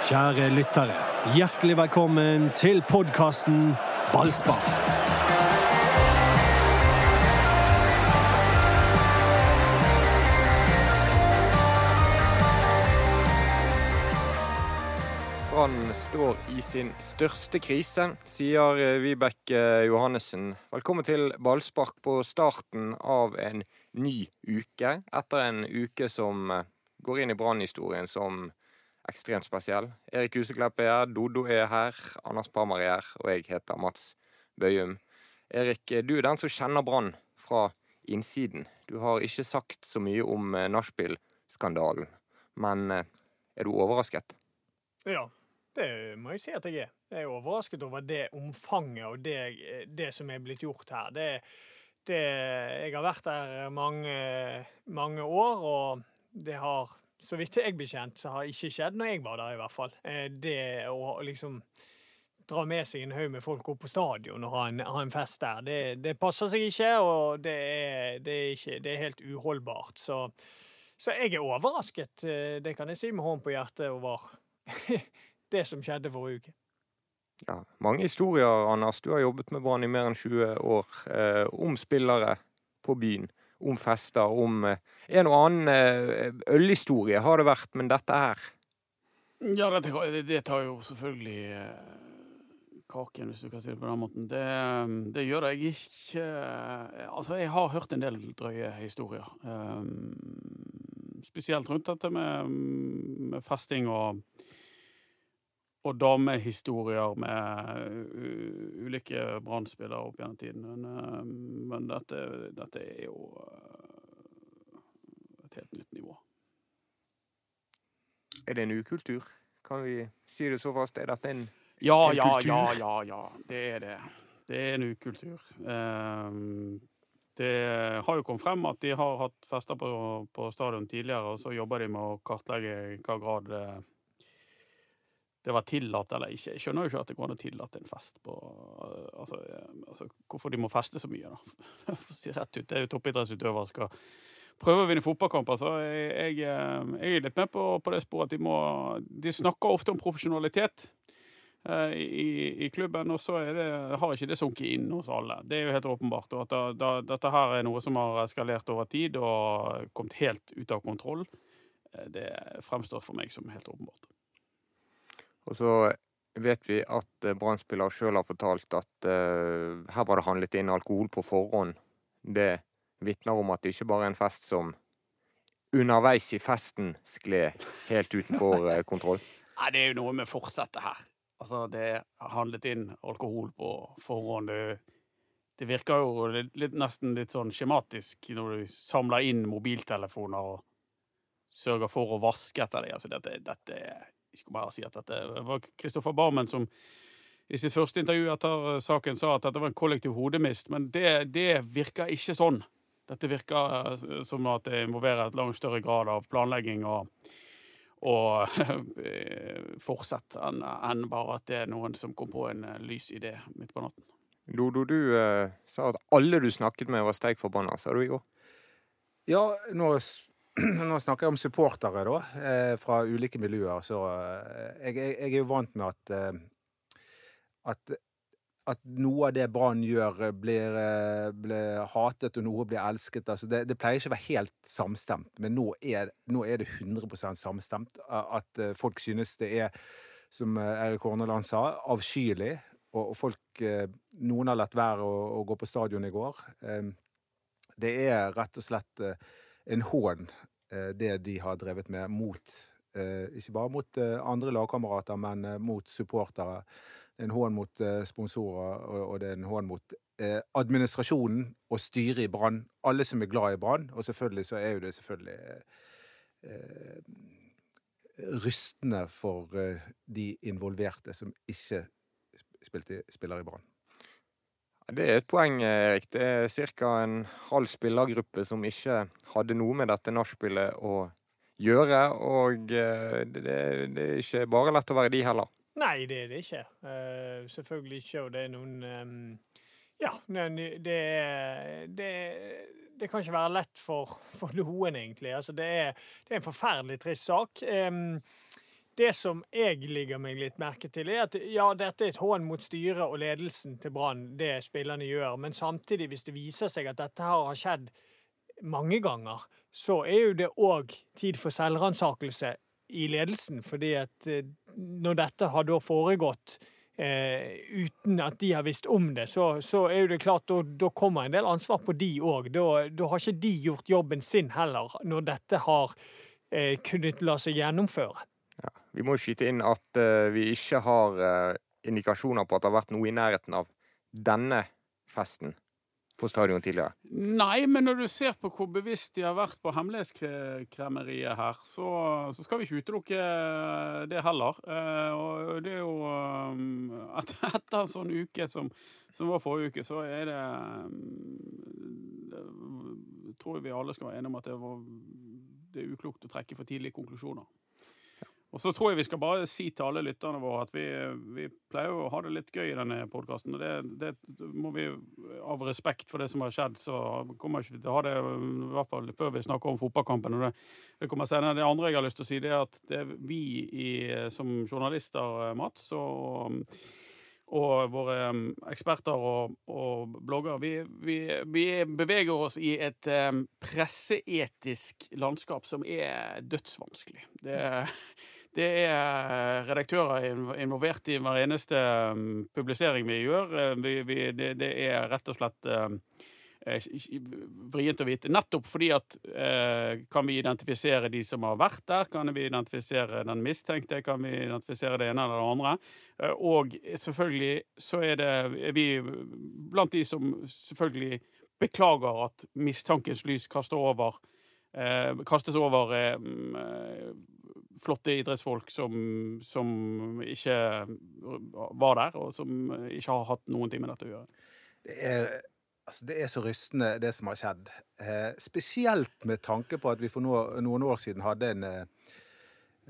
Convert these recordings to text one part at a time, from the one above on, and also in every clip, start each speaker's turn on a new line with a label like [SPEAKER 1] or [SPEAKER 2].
[SPEAKER 1] Kjære lyttere, hjertelig velkommen til podkasten Ballspar.
[SPEAKER 2] Brann står i sin største krise, sier Vibeke Johannessen. Velkommen til ballspark på starten av en ny uke. Etter en uke som går inn i Brann-historien som ekstremt spesiell. Erik Huseklepp er her, Dodo er her, Anders Parmar er her, og jeg heter Mats Bøyum. Erik, du er den som kjenner Brann fra innsiden. Du har ikke sagt så mye om nachspiel-skandalen, men er du overrasket?
[SPEAKER 3] Ja, det må jeg si at jeg er. Jeg er overrasket over det omfanget og det, det som er blitt gjort her. Det, det, jeg har vært der mange, mange år, og det har, så vidt jeg blir kjent, så har det ikke skjedd når jeg var der, i hvert fall. Det å liksom dra med seg en haug med folk opp på stadion og ha en, ha en fest der, det, det, passer seg ikke, og det er, det er, ikke, det er helt uholdbart. Så, så jeg er overrasket, det kan jeg si med hånden på hjertet, over det som skjedde forrige uke.
[SPEAKER 2] Ja, mange historier, Anders. Du har jobbet med Brann i mer enn 20 år. Eh, om spillere på byen, om fester, om eh, en og annen eh, ølhistorie har det vært, men dette her
[SPEAKER 4] Ja, dette, det tar jo selvfølgelig eh, kaken, hvis du kan si det på den måten. Det, det gjør jeg ikke Altså, jeg har hørt en del drøye historier. Spesielt rundt dette med, med festing og og damehistorier med ulike Brann-spillere opp gjennom tiden. Men, men dette, dette, er jo et helt nytt nivå.
[SPEAKER 2] Er det en ukultur? Kan vi si det så fast? Er dette en,
[SPEAKER 4] ja,
[SPEAKER 2] en
[SPEAKER 4] ja,
[SPEAKER 2] kultur?
[SPEAKER 4] Ja, ja, ja. Det er det. Det er en ukultur. Det har jo kommet frem at de har hatt fester på, på stadion tidligere, og så jobber de med å kartlegge i hva grad det var tillatt eller ikke. Jeg skjønner jo ikke at det går an å tillate en fest på altså, altså, hvorfor de må feste så mye, da. For å si rett ut. Det er jo toppidrettsutøvere skal prøve å vinne fotballkamper. Så jeg, jeg, jeg er litt med på, på det sporet at de må De snakker ofte om profesjonalitet eh, i, i, klubben, og så det, har ikke det sunket inn hos alle. Det er jo helt åpenbart. Og at da, da, dette her er noe som har eskalert over tid og kommet helt ut av kontroll, det fremstår for meg som helt åpenbart.
[SPEAKER 2] Og så vet vi at Brann-spillere sjøl har fortalt at uh, her var det handlet inn alkohol på forhånd. Det vitner om at det ikke bare er en fest som underveis i festen skled helt utenfor uh, kontroll.
[SPEAKER 4] Nei, det er jo noe med forsettet her. Altså, det er handlet inn alkohol på forhånd. Det, det virker jo litt, litt, nesten litt sånn skjematisk når du samler inn mobiltelefoner og sørger for å vaske etter dem. Altså, dette, dette jeg skal bare si at dette var Kristoffer Barmen som i sitt første intervju etter saken sa at dette var en kollektiv hodemist, men det, det virker ikke sånn. Dette virker som at det involverer et langt større grad av planlegging og, og fortsett enn en bare at det er noen som kom på en lys idé midt på natten.
[SPEAKER 2] Dodo, du eh, sa at alle du snakket med var steik forbanna, sa du i går?
[SPEAKER 5] Ja, nå nå snakker jeg om supportere, da, eh, fra ulike miljøer. Så eh, jeg, jeg, jeg er jo vant med at, eh, at, at noe av det Brann gjør, blir, blir, hatet, og noe blir elsket. Altså det, det, pleier ikke å være helt samstemt, men nå er, nå er det 100 samstemt. At folk synes det er, som Erik Horneland sa, avskyelig. Og folk Noen har latt være å, å, gå på stadion i går. Det er rett og slett en hån, det de har drevet med mot Ikke bare mot andre lagkamerater, men mot supportere. Det er en hån mot sponsorer, og det er en hån mot administrasjonen og styret i Brann. Alle som er glad i Brann. Og selvfølgelig så er jo det selvfølgelig rystende for de involverte som ikke spilte, spiller i Brann.
[SPEAKER 2] Det er et poeng, Erik. Det er ca. en halv spillergruppe som ikke hadde noe med dette nachspielet å gjøre. Og det, det, er ikke bare lett å være de heller.
[SPEAKER 3] Nei, det er det ikke. Uh, selvfølgelig ikke. Og det er noen um, Ja, det, det, det, kan ikke være lett for, for noen, egentlig. Altså, det, er, det er en forferdelig trist sak. Um, det som jeg ligger meg litt merke til, er at ja, dette er et hån mot styret og ledelsen til Brann, det spillerne gjør. Men samtidig, hvis det viser seg at dette har skjedd mange ganger, så er jo det òg tid for selvransakelse i ledelsen. Fordi at eh, når dette har da foregått eh, uten at de har visst om det, så, så er jo det klart da, da kommer en del ansvar på de òg. Da har ikke de gjort jobben sin heller, når dette har eh, kunnet la seg gjennomføre.
[SPEAKER 2] Vi må skyte inn at uh, vi ikke har uh, indikasjoner på at det har vært noe i nærheten av denne festen på stadion tidligere.
[SPEAKER 4] Nei, men når du ser på hvor bevisst de har vært på hemmelighetskremmeriet her, så, så, skal vi ikke utelukke det heller. Og det er jo et, Etter en sånn uke som, som, var forrige uke, så er det um, Tror jeg vi alle skal være enige om at det, var, det er uklokt å trekke for tidlige konklusjoner. Og så tror jeg vi skal bare si til alle lytterne våre at vi, vi pleier å ha det litt gøy i denne podkasten. Og det, det, må vi av respekt for det som har skjedd, så kommer ikke vi til å ha det i hvert fall før vi snakker om fotballkampen. Og det, det kommer senere. Det andre jeg har lyst til å si, det er at det er vi i, som journalister, Mats, og og våre eksperter og, og blogger, vi, vi, vi, beveger oss i et um, presseetisk landskap som er dødsvanskelig. Det, det er redaktører involvert i hver eneste um, publisering vi gjør. Uh, vi, vi, det, det, er rett og slett eh, vrient å vite. Nettopp fordi at eh, kan vi identifisere de som har vært der? Kan vi identifisere den mistenkte? Kan vi identifisere det ene eller det andre? Eh, og selvfølgelig så er det er vi blant de som selvfølgelig beklager at mistankens lys kaster over, eh, kastes over eh, flotte idrettsfolk som, som, ikke var der, og som ikke har hatt noen ting med dette å gjøre.
[SPEAKER 5] Det er, altså det er så rystende, det som har skjedd. Eh, spesielt med tanke på at vi for noen, noen år siden hadde en eh,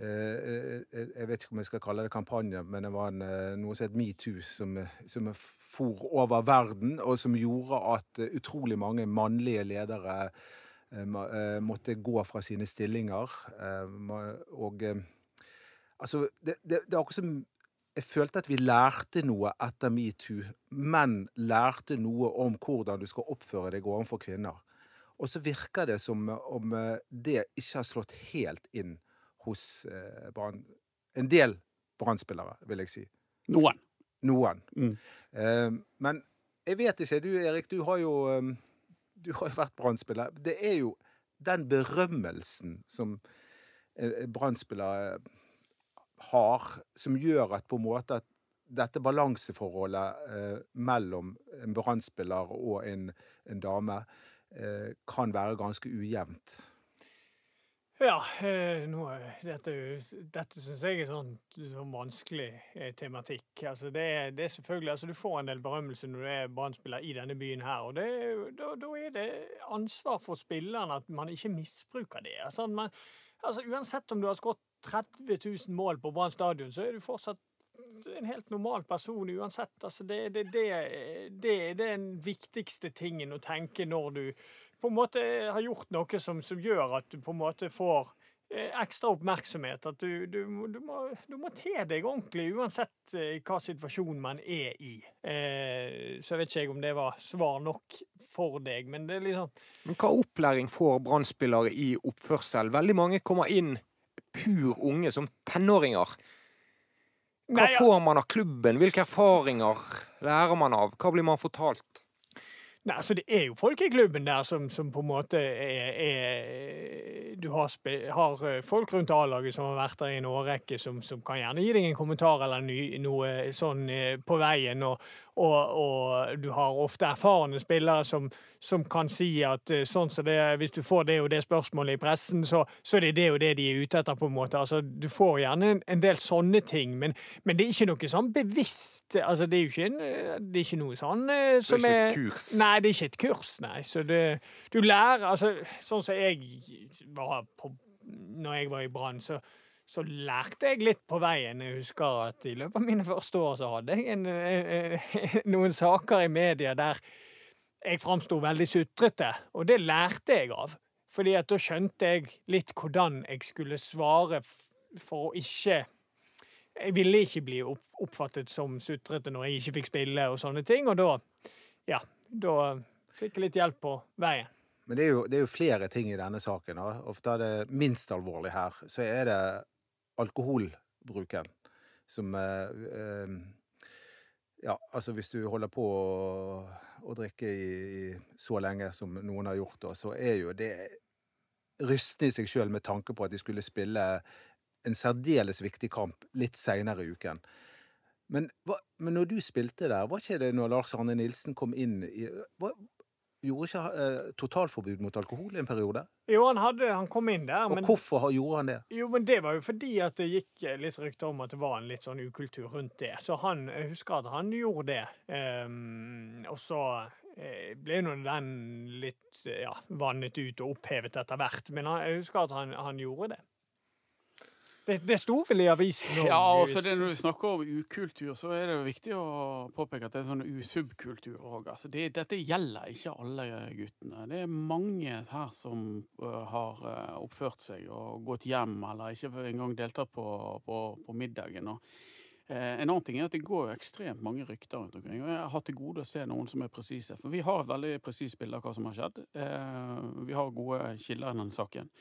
[SPEAKER 5] eh, Jeg vet ikke om jeg skal kalle det kampanje, men det var en, eh, noe som het metoo, som, som for over verden, og som gjorde at utrolig mange mannlige ledere Eh, eh, måtte gå fra sine stillinger. Eh, og altså det, det, det er akkurat som jeg følte at vi lærte noe etter metoo. Menn lærte noe om hvordan du skal oppføre deg overfor kvinner. Og så virker det som om det ikke har slått helt inn hos eh, Brann. En del Brann-spillere, vil jeg si.
[SPEAKER 4] Noen.
[SPEAKER 5] Noen. Mm. Eh, men jeg vet ikke. Du Erik, du har jo eh, du har jo vært Brann-spiller. Det er jo den berømmelsen som eh, Brann-spillere har, som gjør at på en måte at dette balanseforholdet eh, mellom en Brann-spiller og en, en dame eh, kan være ganske ujevnt.
[SPEAKER 3] Ja, eh, nå, dette, dette syns jeg er sånn, sånn vanskelig eh, tematikk. Altså, det, det er selvfølgelig, altså, Du får en del berømmelse når du er brann i denne byen her. og Da er det ansvar for spilleren at man ikke misbruker det. Altså, man, altså, uansett om du har skåret 30 000 mål på Brann stadion, så er du fortsatt en helt normal person uansett. Altså, det, det, det, det, er den viktigste tingen å tenke når du på en måte har gjort noe som, som gjør at du på en måte får eh, ekstra oppmerksomhet. At du, du, du, må, du må te deg ordentlig uansett eh, hva situasjon man er i. Eh, så jeg vet ikke om det var svar nok for deg, men det er liksom
[SPEAKER 2] Men hva opplæring får brann i oppførsel? Veldig mange kommer inn pur unge, som tenåringer. Hva Nei, ja. får man av klubben? Hvilke erfaringer lærer man av? Hva blir man fortalt?
[SPEAKER 3] Nei, altså Det er jo folk i klubben der som, som på en måte er, er Du har, spe, har, eh, folk rundt A-laget som har vært der i en årrekke, som, som, kan gjerne gi deg en kommentar eller ny, noe sånn eh, på veien. Og, og, og, du har ofte erfarne spillere som, som kan si at eh, sånn så det, hvis du får det og det spørsmålet i pressen, så, så er det det og det de er ute etter. på en måte. Altså, Du får gjerne en, en del sånne ting, men, men, det er ikke noe sånn bevisst altså, Det er en, det er ikke noe sånn
[SPEAKER 2] som er Det er ikke et kurs?
[SPEAKER 3] Nei, det er ikke et kurs, nei. Så det, du lærer altså, Sånn som jeg var på når jeg var i Brann, så så lærte jeg litt på veien. Jeg husker at i løpet av mine første år så hadde jeg en, noen saker i media der jeg framsto veldig sutrete, og det lærte jeg av. Fordi at da skjønte jeg litt hvordan jeg skulle svare for å ikke jeg ville ikke bli oppfattet som sutrete når jeg ikke fikk spille og sånne ting, og da ja, da fikk jeg litt hjelp på veien.
[SPEAKER 5] Men det er, jo, det er jo flere ting i denne saken. Ofte er det minst alvorlig her. Så er det alkoholbruken som eh, eh, Ja, altså hvis du holder på å, å drikke i, i så lenge som noen har gjort, da, så er jo det rystende i seg sjøl med tanke på at de skulle spille en særdeles viktig kamp litt seinere i uken. Men, hva, men når du spilte der, var ikke det når Lars Arne Nilsen kom inn i hva, Gjorde ikke eh, totalforbud mot alkohol i en periode?
[SPEAKER 3] Jo, han, hadde, han kom inn der,
[SPEAKER 5] Og
[SPEAKER 3] men
[SPEAKER 5] hvorfor gjorde han det?
[SPEAKER 3] Jo, men det var jo fordi at det gikk eh, litt rykter om at det var en litt sånn ukultur rundt det. Så han, jeg husker at han gjorde det. Um, og så eh, ble nå den litt ja, vannet ut og opphevet etter hvert. Men han, jeg husker at han, han gjorde det. Det, det sto vel i avisen.
[SPEAKER 4] Ja, altså det, Når du snakker om ukultur, så er det jo viktig å påpeke at det er sånn usubkultur òg. Altså det, dette gjelder ikke alle guttene. Det er mange her som uh, har øh, oppført seg og gått hjem, eller ikke engang deltatt på, på, på middagen. Og, uh, en annen ting er at det går ekstremt mange rykter rundt omkring. og Jeg har til gode å se noen som er presise. For vi har et veldig presist bilde av hva som har skjedd. Uh, vi har gode kilder i denne saken.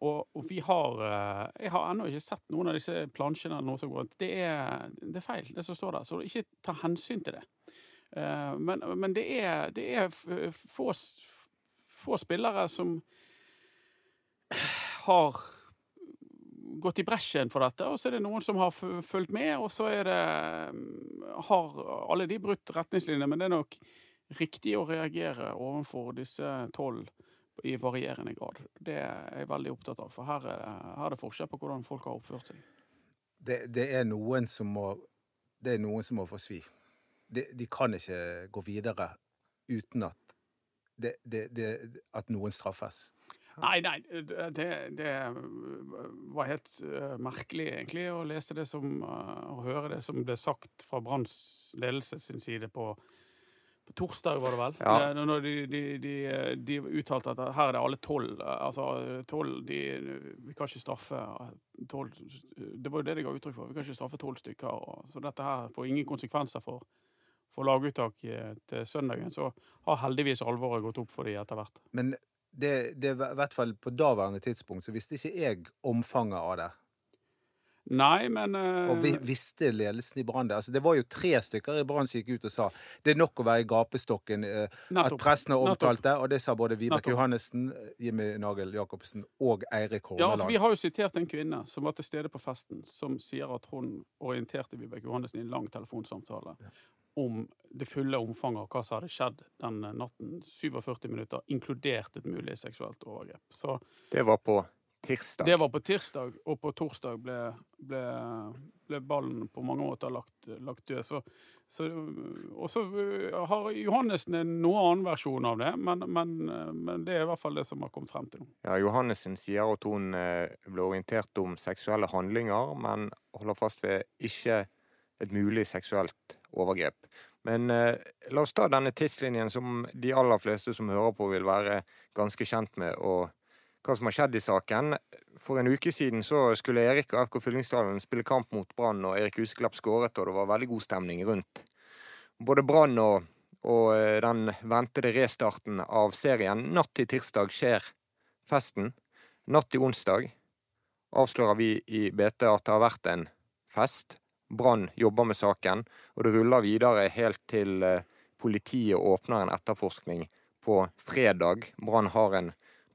[SPEAKER 4] Og, vi har eh, Jeg har ennå ikke sett noen av disse plansjene eller noe som går. Det er, det er feil, det som står der. Så ikke ta hensyn til det. Eh, Men, men det er, det er få, få spillere som har gått i bresjen for dette, og så er det noen som har fulgt med, og så er det har alle de brutt retningslinjene, men det er nok riktig å reagere overfor disse tolv i varierende grad. Det er jeg veldig opptatt av, for her er det, her er det forskjell på hvordan folk har oppført seg.
[SPEAKER 5] Det, det er noen som må Det er noen som må få svi. De, de kan ikke gå videre uten at det, at noen straffes.
[SPEAKER 4] Nei, nei, det, det var helt eh, merkelig egentlig å lese det som eh, Å høre det som ble sagt fra Branns ledelse sin side på, på torsdag, var det vel?
[SPEAKER 2] Ja.
[SPEAKER 4] Når de, de, de, de uttalte at her er det alle tolv. Altså tolv de, Vi kan ikke straffe tolv Det var jo det de ga uttrykk for. Vi kan ikke straffe tolv stykker. Og, så dette her får ingen konsekvenser for, for laguttak eh, til søndagen. Så har heldigvis alvoret gått opp for de etter hvert.
[SPEAKER 5] Men det, det i hvert fall på daværende tidspunkt så visste ikke jeg omfanget av det.
[SPEAKER 4] Nei, men uh...
[SPEAKER 5] Og vi, visste ledelsen i Brann det? Altså, det var jo tre stykker i Brann som gikk ut og sa det er nok å være i gapestokken. Uh, At pressen har omtalt det, og det sa både Vibeke. Johannessen, Jimmy Nagel Jacobsen og Eirik
[SPEAKER 4] Ja, altså, Vi har jo sitert en kvinne som var til stede på festen, som sier at hun orienterte Vibeke Johannessen i en lang telefonsamtale om det fulle omfanget av hva som hadde skjedd den natten. 47 minutter, inkludert et mulig seksuelt overgrep. Så
[SPEAKER 2] Det var på tirsdag.
[SPEAKER 4] det var på tirsdag, og på torsdag ble, ble, ble ballen på mange måter lagt, lagt død. Så, så, og så uh, har Johannessen en noe annen versjon av det, men, men, uh, men det er i hvert fall det som har kommet frem til nå.
[SPEAKER 2] Ja, Johannessen sier at hun eh, ble orientert om seksuelle handlinger, men holder fast ved ikke et mulig seksuelt overgrep. Men eh, la oss ta denne tidslinjen som de aller fleste som hører på, vil være ganske kjent med, og hva som har skjedd i saken. For en uke siden så skulle Erik og FK Fyllingsdalen spille kamp mot Brann, og Erik Huseklepp skåret, og det var veldig god stemning rundt. Både Brann og, og eh, den ventede restarten av serien. Natt til tirsdag skjer festen. Natt til onsdag avslører vi i BT at det har vært en fest. Brann jobber med saken, og det ruller videre helt til eh, politiet åpner en etterforskning på fredag. Brann har en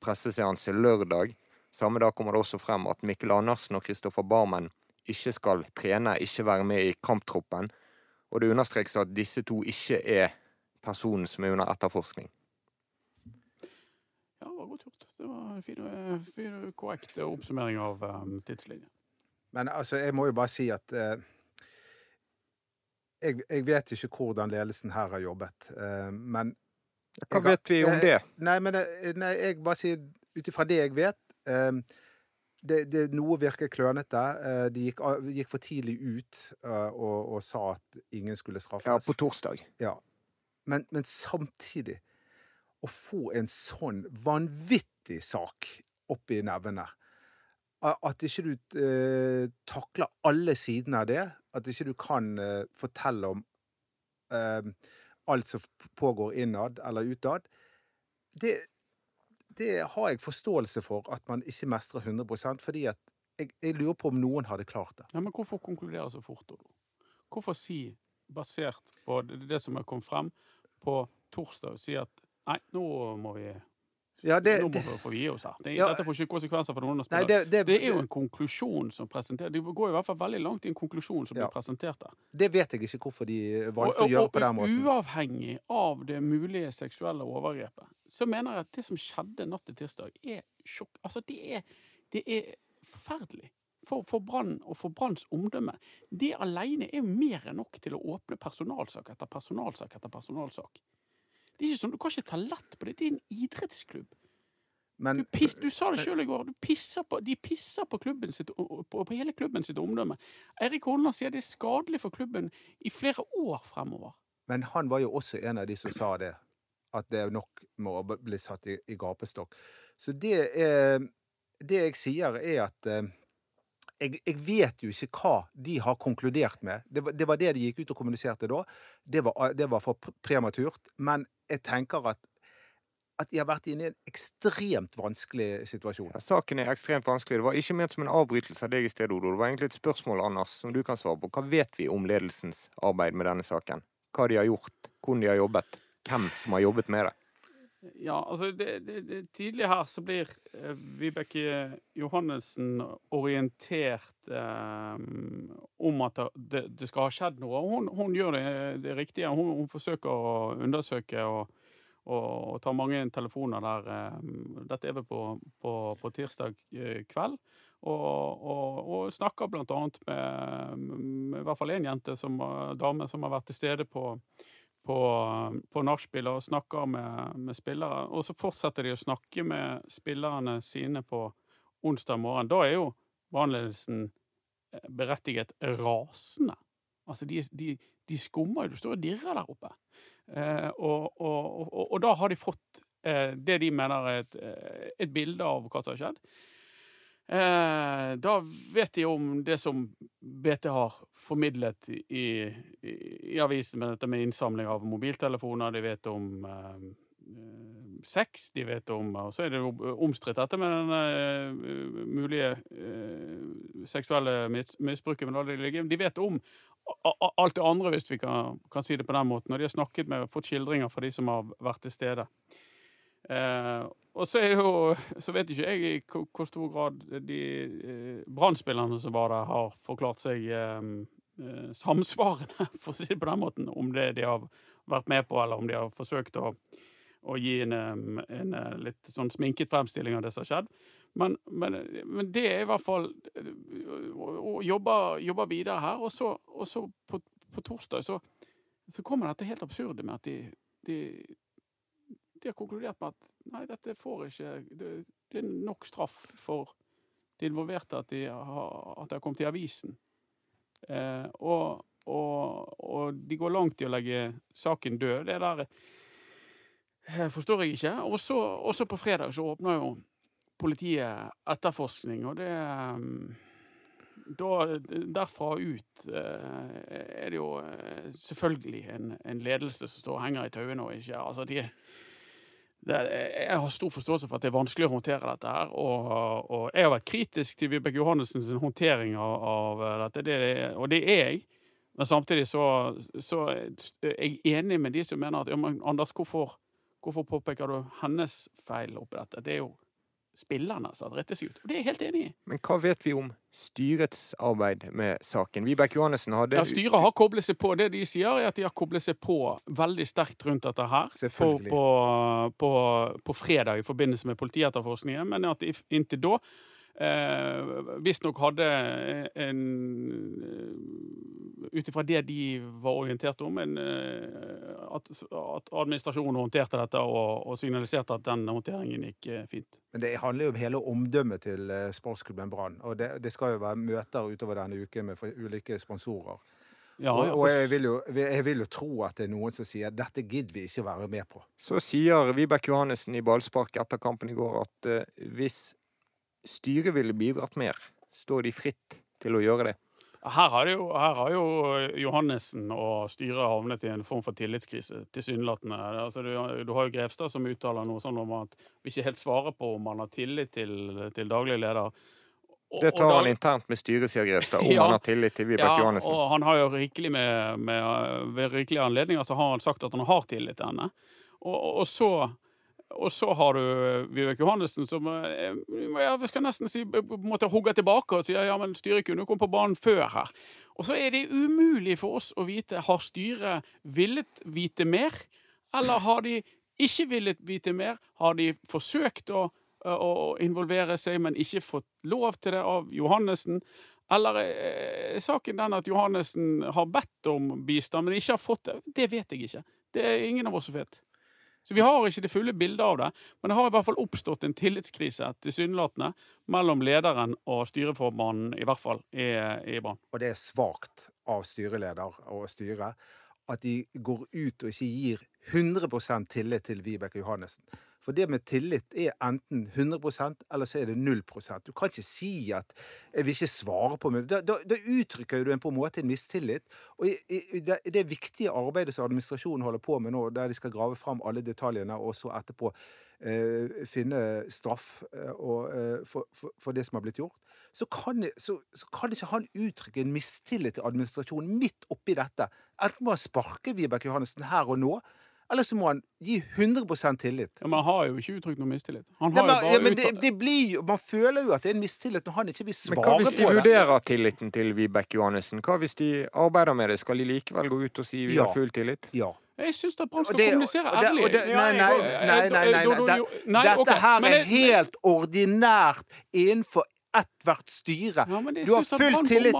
[SPEAKER 2] presseseanse lørdag. Samme dag kommer det også frem at Mikkel Andersen og Kristoffer Barmen ikke skal trene, ikke være med i kamptroppen. Og det understrekes at disse to ikke er personen som er under etterforskning.
[SPEAKER 4] Ja, det var godt gjort. Det var en fin, fin korrekt oppsummering av um, tidslinjen.
[SPEAKER 5] Men altså, jeg må jo bare si at eh, jeg, jeg vet ikke hvordan ledelsen her har jobbet, eh, men
[SPEAKER 2] Hva
[SPEAKER 5] Jeg
[SPEAKER 2] vet vi om det?
[SPEAKER 5] Nei, men eh, nei, jeg bare sier ut ifra det jeg vet eh, det, det Noe virker klønete. Eh, de gikk, gikk for tidlig ut eh, og, og sa at ingen skulle straffes.
[SPEAKER 2] Ja, på torsdag.
[SPEAKER 5] Ja. Men, men samtidig Å få en sånn vanvittig sak opp i nevene At ikke du eh, takler alle sidene av det. At ikke du kan eh, fortelle om eh, alt som pågår innad eller utad. Det, det har jeg forståelse for at man ikke mestrer 100% fordi at jeg, jeg lurer på om noen hadde klart det.
[SPEAKER 4] Ja, men hvorfor konkludere så fort, da? Hvorfor si, basert på det, som er kommet frem på torsdag, si at nei, nå må vi,
[SPEAKER 5] Ja, det,
[SPEAKER 4] nå må vi gi oss her. Det,
[SPEAKER 5] Ja.
[SPEAKER 4] dette får ikke konsekvenser for noen av
[SPEAKER 5] nei,
[SPEAKER 4] spillerne.
[SPEAKER 5] det, det,
[SPEAKER 4] er jo en konklusjon som presenterer Det går i hvert fall veldig langt i en konklusjon som
[SPEAKER 5] Ja.
[SPEAKER 4] blir presentert der.
[SPEAKER 5] det vet jeg ikke hvorfor de valgte
[SPEAKER 4] Og,
[SPEAKER 5] å gjøre på den måten.
[SPEAKER 4] uavhengig av det mulige seksuelle overgrepet, så mener jeg at det som skjedde natt til tirsdag, er sjokk... Altså, det er, det er forferdelig. For, for Brann og for Branns omdømme. Det alene er mer enn nok til å åpne personalsak etter personalsak etter personalsak. Det er ikke sånn, Du kan ikke ta lett på det. Det er en idrettsklubb.
[SPEAKER 5] Men
[SPEAKER 4] Du, piss, du sa det sjøl i går. Du pisser på, de pisser på, klubben sitt, på, på hele klubben sitt omdømme. Eirik Holland sier det er skadelig for klubben i flere år fremover.
[SPEAKER 5] Men han var jo også en av de som sa det. At det er nok må bli satt i, i gapestokk. Så det er Det jeg sier, er at eh, jeg, jeg vet jo ikke hva de har konkludert med. Det var, det var det de gikk ut og kommuniserte da. Det var, det var for prematurt. Men jeg tenker at at de har vært inne i en ekstremt vanskelig situasjon.
[SPEAKER 2] Ja, Saken er ekstremt vanskelig. Det var ikke ment som en avbrytelse av deg i sted, Odo. Det var egentlig et spørsmål, Anders, som du kan svare på. Hva vet vi om ledelsens arbeid med denne saken? Hva de har gjort? Hvordan de har jobbet? Hvem som har jobbet med det?
[SPEAKER 4] Ja, altså det, det, det, Tidlig her så blir eh, Vibeke Johannessen orientert eh, om at det, det skal ha skjedd noe. Hun, hun gjør det, riktige. Hun, hun forsøker å undersøke og, og, og ta mange telefoner der. eh, Dette er vel på, på, på tirsdag eh, kveld. Og, og, og snakker annet med, med i hvert fall én jente, som, dame, som har vært til stede på på, på nachspiel og snakker med, med spillere. Og så fortsetter de å snakke med spillerne sine på onsdag morgen. Da er jo brannledelsen eh, berettiget rasende. Altså, de, de, de skummer jo. Du står og dirrer der oppe. Eh, og, og, og, og da har de fått eh, det de mener er et, eh, et bilde av hva som har skjedd. Eh, da vet de om det som BT har formidlet i, i, i avisen med dette med innsamling av mobiltelefoner. De vet om eh, sex, de vet om Og så er det jo omstridt dette med den eh, mulige eh, seksuelle mis misbruket. De vet om alt det andre, hvis vi kan, kan si det på den måten. Og de har snakket med, fått skildringer fra de som har vært til stede. Eh, og så er det jo Så vet ikke jeg i hvor stor grad de eh, Brann-spillerne som var der, har forklart seg eh, eh, samsvarende, for å si det på den måten, om det de har vært med på, eller om de har forsøkt å, å gi en, em, en eh, litt sånn sminket fremstilling av det som har skjedd. Men, men, men det er i hvert fall eh, å, jobbe videre her. Og så, og så på, på torsdag så, så kommer dette helt absurde med at de, de de har konkludert med at nei, dette får ikke Det, det er nok straff for de involverte at de har, at det har kommet i avisen. Eh, og, og, og de går langt i å legge saken død. Det der eh, forstår jeg ikke. Og så, på fredag så åpner jo politiet etterforskning, og det eh, da, derfra ut eh, er det jo eh, selvfølgelig en, en ledelse som står og henger i tauene og ikke Altså, de det, jeg har stor forståelse for at det er vanskelig å håndtere dette her. Og, og jeg har vært kritisk til Vibeke Johannessens håndtering av, av dette, det, og det er jeg. Men samtidig så, så er jeg enig med de som mener at ja, men Anders, hvorfor, hvorfor påpeker du hennes feil oppi dette? Det er jo spillerne dritt seg ut. Og det er jeg helt enig i.
[SPEAKER 2] Men hva vet vi om styrets arbeid med saken? Vibeke Johannessen hadde
[SPEAKER 4] Ja, styret har koblet seg på. Det de sier, er at de har koblet seg på veldig sterkt rundt dette her. På, på, på, på fredag i forbindelse med politietterforskningen, men at inntil da eh, visstnok hadde en Ut ifra det de var orientert om, en, eh, at, at administrasjonen håndterte dette og, og signaliserte at den håndteringen gikk eh, fint.
[SPEAKER 5] Men det handler jo om hele omdømmet til eh, sportsklubben Brann. Og det, det skal jo være møter utover denne uken med ulike sponsorer.
[SPEAKER 4] Ja, ja,
[SPEAKER 5] og jeg, vil jo, jeg vil jo tro at det er noen som sier dette gidder vi ikke være med på.
[SPEAKER 2] Så sier Vibeke Johannessen i ballspark etter kampen i går at uh, hvis styret ville bidratt mer, står de fritt til å gjøre det.
[SPEAKER 4] Her har, jo, her har jo Johannessen og styret havnet i en form for tillitskrise, tilsynelatende. Altså, du, du, har jo Grevstad som uttaler noe sånn om at vi ikke helt svarer på om han har tillit til, til daglig leder.
[SPEAKER 2] Og, det tar han internt med styret, sier Grevstad, om ja, han har tillit til Vibeke ja, Johannessen.
[SPEAKER 4] Og han har jo rikelig med, med, ved rikelige anledninger så har han sagt at han har tillit til henne. Og, og så og så har du Vibeke Johannessen som eh, jeg skal nesten si måte hugger tilbake og sier ja, men styret kunne komme på banen før her. Og så er det umulig for oss å vite har styret villet vite mer, eller har de ikke villet vite mer? Har de forsøkt å, å involvere seg, men ikke fått lov til det av Johannessen? Eller er saken den at Johannessen har bedt om bistand, men ikke har fått det? Det vet jeg ikke. Det er ingen av oss som vet. Så vi har ikke det fulle bildet av det, men det har i hvert fall oppstått en tillitskrise tilsynelatende mellom lederen og styreformannen, i hvert fall i, i Brann.
[SPEAKER 5] Og det er svakt av styreleder og styret at de går ut og ikke gir 100% tillit til Vibeke Johannessen. For det med tillit er enten 100% eller så er det 0 Du kan ikke si at 'jeg vil ikke svare på meg'. Da, da, da uttrykker du en på en måte en mistillit. Og i, i, det, det, viktige arbeidet som administrasjonen holder på med nå, der de skal grave fram alle detaljene og så etterpå eh, finne straff eh, og, eh, for, for, for, det som har blitt gjort, så kan, så, så kan ikke han uttrykke en mistillit til administrasjonen midt oppi dette. Enten må han sparke Vibeke Johannessen her og nå, eller så må han gi 100% tillit.
[SPEAKER 4] Ja, Men han har jo ikke uttrykt noe mistillit.
[SPEAKER 5] Han har Nei, men, ja, men det, det, blir Man føler jo at det er en mistillit når han ikke vil svare på det.
[SPEAKER 2] Men hva hvis de vurderer tilliten til Vibeke Johannessen? Hva hvis de arbeider med det? Skal de likevel gå ut og si vi ja. har full tillit?
[SPEAKER 5] Ja.
[SPEAKER 4] Jeg syns at Brann skal det, kommunisere ærlig.
[SPEAKER 5] Nei, nei, nei. nei, nei, nei. Dette her er helt ordinært innenfor ethvert styre.
[SPEAKER 4] Ja, du har full tillit.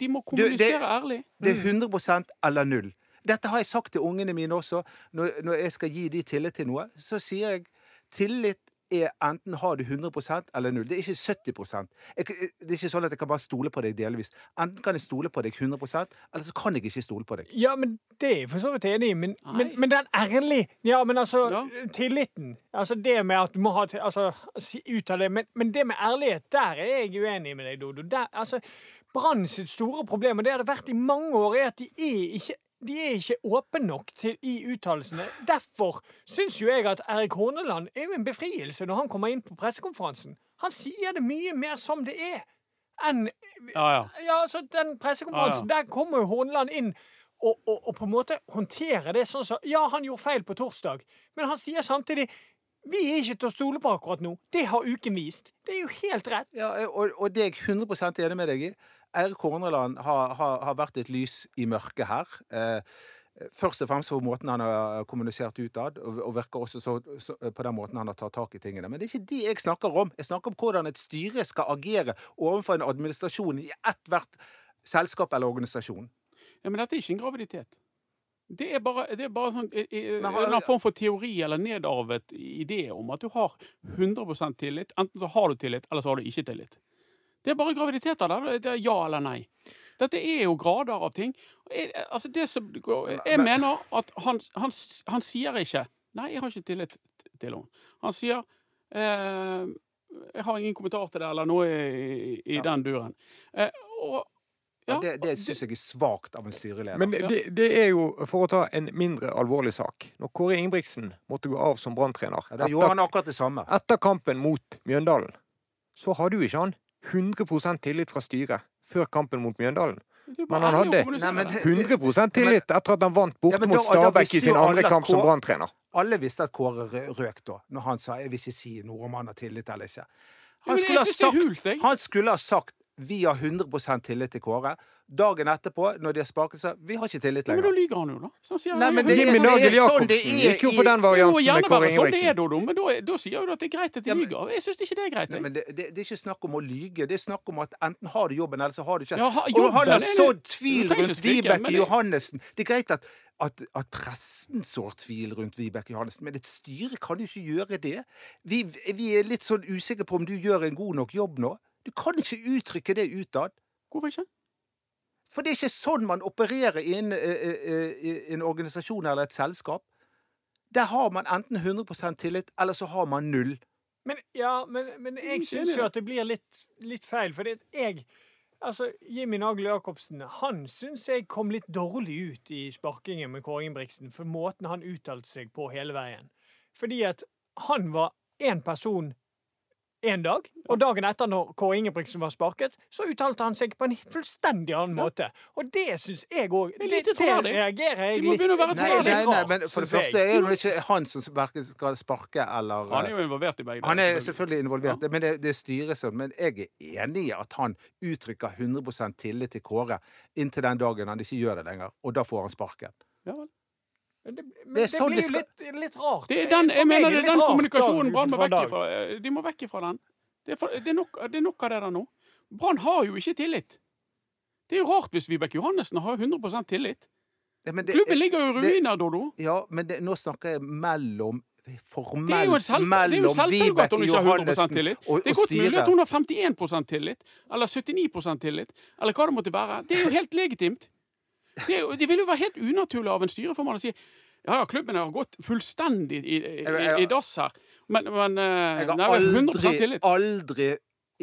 [SPEAKER 4] De må kommunisere ærlig.
[SPEAKER 5] Det er 100% eller null. Dette har jeg sagt til ungene mine også. Når, når jeg skal gi de tillit til noe, så sier jeg tillit er enten har du 100% eller null. Det er ikke 70 jeg, Det er ikke sånn at jeg kan bare stole på deg delvis. Enten kan jeg stole på deg 100% eller så kan jeg ikke stole på deg.
[SPEAKER 3] Ja, men det er jeg for så vidt enig i. Men, men, men, den ærlig Ja, men altså ja. Tilliten. Altså det med at du må ha Altså, ut av det. Men, men, det med ærlighet, der er jeg uenig med deg, Dodo. Der, altså, Brann sitt store problem, og det har det vært i mange år, er at de er ikke de er ikke åpne nok til, i uttalelsene. Derfor syns jo jeg at Erik Horneland er jo en befrielse når han kommer inn på pressekonferansen. Han sier det mye mer som det er enn
[SPEAKER 4] ja, ja.
[SPEAKER 3] ja, altså Den pressekonferansen, ja, der kommer jo Horneland inn og, og, og, på en måte håndterer det sånn som Ja, han gjorde feil på torsdag, men han sier samtidig vi er ikke til å stole på akkurat nå. Det har uken vist. Det er jo helt rett.
[SPEAKER 5] Ja, og, og det er jeg 100 enig med deg i. Eirik Horneland har, har, har, vært et lys i mørket her. Eh, først og fremst for måten han har kommunisert utad, og, og virker også så, så, på den måten han har tatt tak i tingene. Men det er ikke det jeg snakker om. Jeg snakker om hvordan et styre skal agere overfor en administrasjon i ethvert selskap eller organisasjon.
[SPEAKER 4] Ja, Men dette er ikke en graviditet. Det er bare, det er bare sånn, en har, form for teori eller nedarvet idé om at du har 100% tillit. Enten så har du tillit, eller så har du ikke tillit. Det er bare graviditeter der. Det er ja eller nei. Dette er jo grader av ting. Jeg, altså det som, jeg mener at han, han, han, sier ikke Nei, jeg har ikke tillit til henne. Han sier eh, Jeg har ingen kommentar til det, eller noe i, i ja. den duren. Eh, og
[SPEAKER 5] ja, det det syns jeg er svakt av en styreleder.
[SPEAKER 2] Men det, det, er jo, for å ta en mindre alvorlig sak Når Kåre Ingebrigtsen måtte gå av som branntrener
[SPEAKER 5] ja, samme.
[SPEAKER 2] Etter kampen mot Mjøndalen, så hadde jo ikke han 100% tillit fra styret før kampen mot Mjøndalen. Men han hadde 100% tillit etter at han vant borte ja, mot Stabæk i sin andre kamp som brann
[SPEAKER 5] Alle visste at Kåre røk da, når han sa 'jeg vil ikke si noe om han har tillit eller ikke'. Han skulle, sagt, han skulle ha sagt vi har 100% tillit til Kåre. Dagen etterpå, når de har sparket seg Vi har ikke tillit lenger.
[SPEAKER 4] Men da lyver han jo, da. Så
[SPEAKER 5] sier Nei, men det, er, det er sånn det er
[SPEAKER 2] gikk jo for den varianten
[SPEAKER 4] med Kåre Ingebrigtsen. Sånn det er, da, men da, da sier du at det er greit at de lyver. Jeg syns ikke det er greit.
[SPEAKER 5] Nei, men det, det, det, er ikke snakk om å lyge. Det er snakk om at enten har du jobben, eller så har du ikke. Ja, ha, jobben, og han har sådd tvil rundt Vibeke Johannessen. Det er greit at at, at, pressen sår tvil rundt Vibeke Johannessen. Men et styre kan jo ikke gjøre det. Vi, vi, er litt sånn usikre på om du gjør en god nok jobb nå. Du kan ikke uttrykke det utad.
[SPEAKER 4] Hvorfor ikke?
[SPEAKER 5] For det er ikke sånn man opererer i en, i en organisasjon eller et selskap. Der har man enten 100% tillit, eller så har man null.
[SPEAKER 3] Men, ja, men, men jeg
[SPEAKER 4] ikke
[SPEAKER 3] syns jo at det blir litt, litt feil. Fordi jeg Altså, Jimmy Nagel Jacobsen han syns jeg kom litt dårlig ut i sparkingen med Kåre Ingebrigtsen for måten han uttalte seg på hele veien. Fordi at han var én person én dag, og dagen etter, når Kåre Ingebrigtsen var sparket, så uttalte han seg på en fullstendig annen måte. Og det syns jeg òg
[SPEAKER 4] Det
[SPEAKER 3] Det,
[SPEAKER 4] lite
[SPEAKER 3] det reagerer jeg litt
[SPEAKER 5] Nei, nei, nei, men for det første er det ikke han som skal sparke eller
[SPEAKER 4] Han er jo involvert i begge
[SPEAKER 5] Han er selvfølgelig involvert, men det, det styres sånn. Men jeg er enig i at han uttrykker 100% tillit til Kåre inntil den dagen han ikke gjør det lenger, og da får han sparken.
[SPEAKER 4] Ja, vel.
[SPEAKER 3] Men det, men
[SPEAKER 5] Det
[SPEAKER 3] det
[SPEAKER 5] sånn
[SPEAKER 3] blir
[SPEAKER 5] det
[SPEAKER 3] jo litt, litt rart.
[SPEAKER 4] Det er den, jeg mener
[SPEAKER 3] er
[SPEAKER 4] det er den kommunikasjonen Brann må vekk ifra. De må vekk ifra den. Det er, for, det, er nok, det er nok av det der nå. Brann har jo ikke tillit. Det er jo rart hvis Vibeke Johannessen har 100% tillit.
[SPEAKER 5] Ja, men det,
[SPEAKER 4] Klubben ligger jo i
[SPEAKER 5] det-
[SPEAKER 4] ruiner, Dodo.
[SPEAKER 5] Ja, men det, nå snakker jeg mellom Formelt
[SPEAKER 4] selv-
[SPEAKER 5] mellom
[SPEAKER 4] selvfølgelig at hun
[SPEAKER 5] Vibeke
[SPEAKER 4] ikke har 100
[SPEAKER 5] Johannessen
[SPEAKER 4] tillit.
[SPEAKER 5] og,
[SPEAKER 4] Det er godt mulig at hun har 51 tillit, eller 79% tillit, eller hva det måtte være. Det er jo helt legitimt. Det, det vil jo være helt unaturlig av en styreformann å si ja, ja, klubben har gått fullstendig i, i, i, i dass her, men, men eh,
[SPEAKER 5] Jeg har
[SPEAKER 4] nei, 100
[SPEAKER 5] aldri, aldri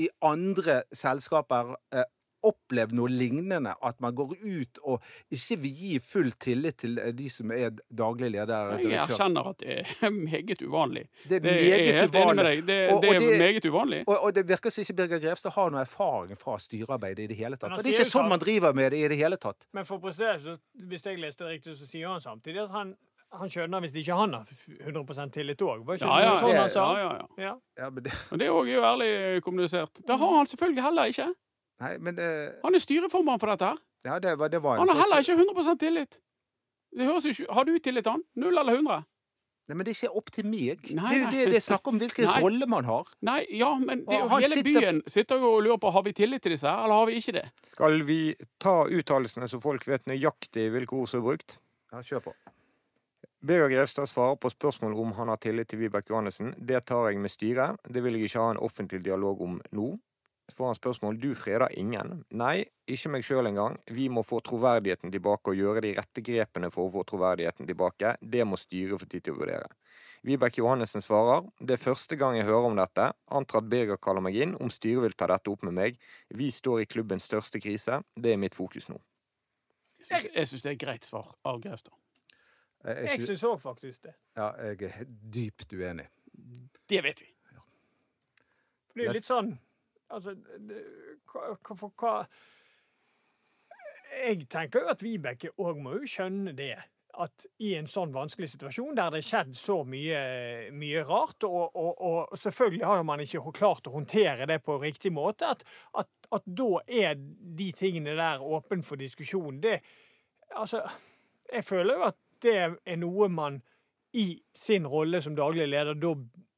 [SPEAKER 5] i andre selskaper eh, opplevd noe lignende. At man går ut og ikke vil gi full tillit til eh, de som er daglig leder.
[SPEAKER 4] Jeg erkjenner at det er meget uvanlig.
[SPEAKER 5] Det er
[SPEAKER 4] Det er
[SPEAKER 5] meget
[SPEAKER 4] helt enig med
[SPEAKER 5] uvanlig.
[SPEAKER 4] deg. Det,
[SPEAKER 5] Og-
[SPEAKER 4] det
[SPEAKER 5] og
[SPEAKER 4] er
[SPEAKER 5] det-
[SPEAKER 4] meget uvanlig.
[SPEAKER 5] Og, og det virker som ikke Birger Grevstad har noe erfaring fra styrearbeid i det hele tatt. For det er ikke sånn man driver med det i det hele tatt.
[SPEAKER 3] Men for å prestere, så, hvis jeg leste det riktig, så sier han samtidig at han, han skjønner hvis ikke han har 100 tillit òg.
[SPEAKER 4] Ja, ja,
[SPEAKER 3] sånn
[SPEAKER 4] ja, ja, ja.
[SPEAKER 3] Ja.
[SPEAKER 5] Ja, men det,
[SPEAKER 4] Og det er òg ærlig kommunisert. Det har han selvfølgelig heller ikke.
[SPEAKER 5] Nei, men det,
[SPEAKER 4] Han er styreformann for dette her.
[SPEAKER 5] ja, det, var, det var
[SPEAKER 4] Han har heller ikke 100% tillit. Det høres ikke Har du tillit til han? Null eller 100?
[SPEAKER 5] Nei, men det er ikke opp til meg.
[SPEAKER 4] Nei,
[SPEAKER 5] det, er jo det, det er snakk om hvilken
[SPEAKER 4] Nei.
[SPEAKER 5] rolle man har.
[SPEAKER 4] Nei, ja, men det jo hele
[SPEAKER 5] sitter-
[SPEAKER 4] byen sitter jo og lurer på har vi tillit til disse her, eller har vi ikke det?
[SPEAKER 2] Skal vi ta uttalelsene så folk vet nøyaktig hvilke ord som er brukt?
[SPEAKER 5] Ja, kjør på.
[SPEAKER 2] Birger Grevstad svarer på spørsmål om han har tillit til Vibeke Johannessen. Det tar jeg med styret. Det vil jeg ikke ha en offentlig dialog om nå. Så får han spørsmål du freder ingen. Nei, ikke meg sjøl engang. Vi må få troverdigheten tilbake og gjøre de rette grepene for å få troverdigheten tilbake. Det må styret få tid til å vurdere. Vibeke Johannessen svarer det er første gang jeg hører om dette. Antar at Birger kaller meg inn om styret vil ta dette opp med meg. Vi står i klubbens største krise. Det er mitt fokus nå.
[SPEAKER 4] Jeg syns- det er greit svar av Grevstad.
[SPEAKER 5] Jeg,
[SPEAKER 3] syns òg faktisk det.
[SPEAKER 5] ja, jeg er dypt uenig.
[SPEAKER 4] Det vet vi.
[SPEAKER 3] Det blir litt sånn Altså, det, hva, for hva Jeg tenker jo at Vibeke òg må jo skjønne det. At i en sånn vanskelig situasjon der det har skjedd så mye, mye rart, og, og, og selvfølgelig har man ikke klart å håndtere det på riktig måte, at, at, at da er de tingene der åpne for diskusjon. Det Altså, jeg føler jo at det er noe man i sin rolle som daglig leder da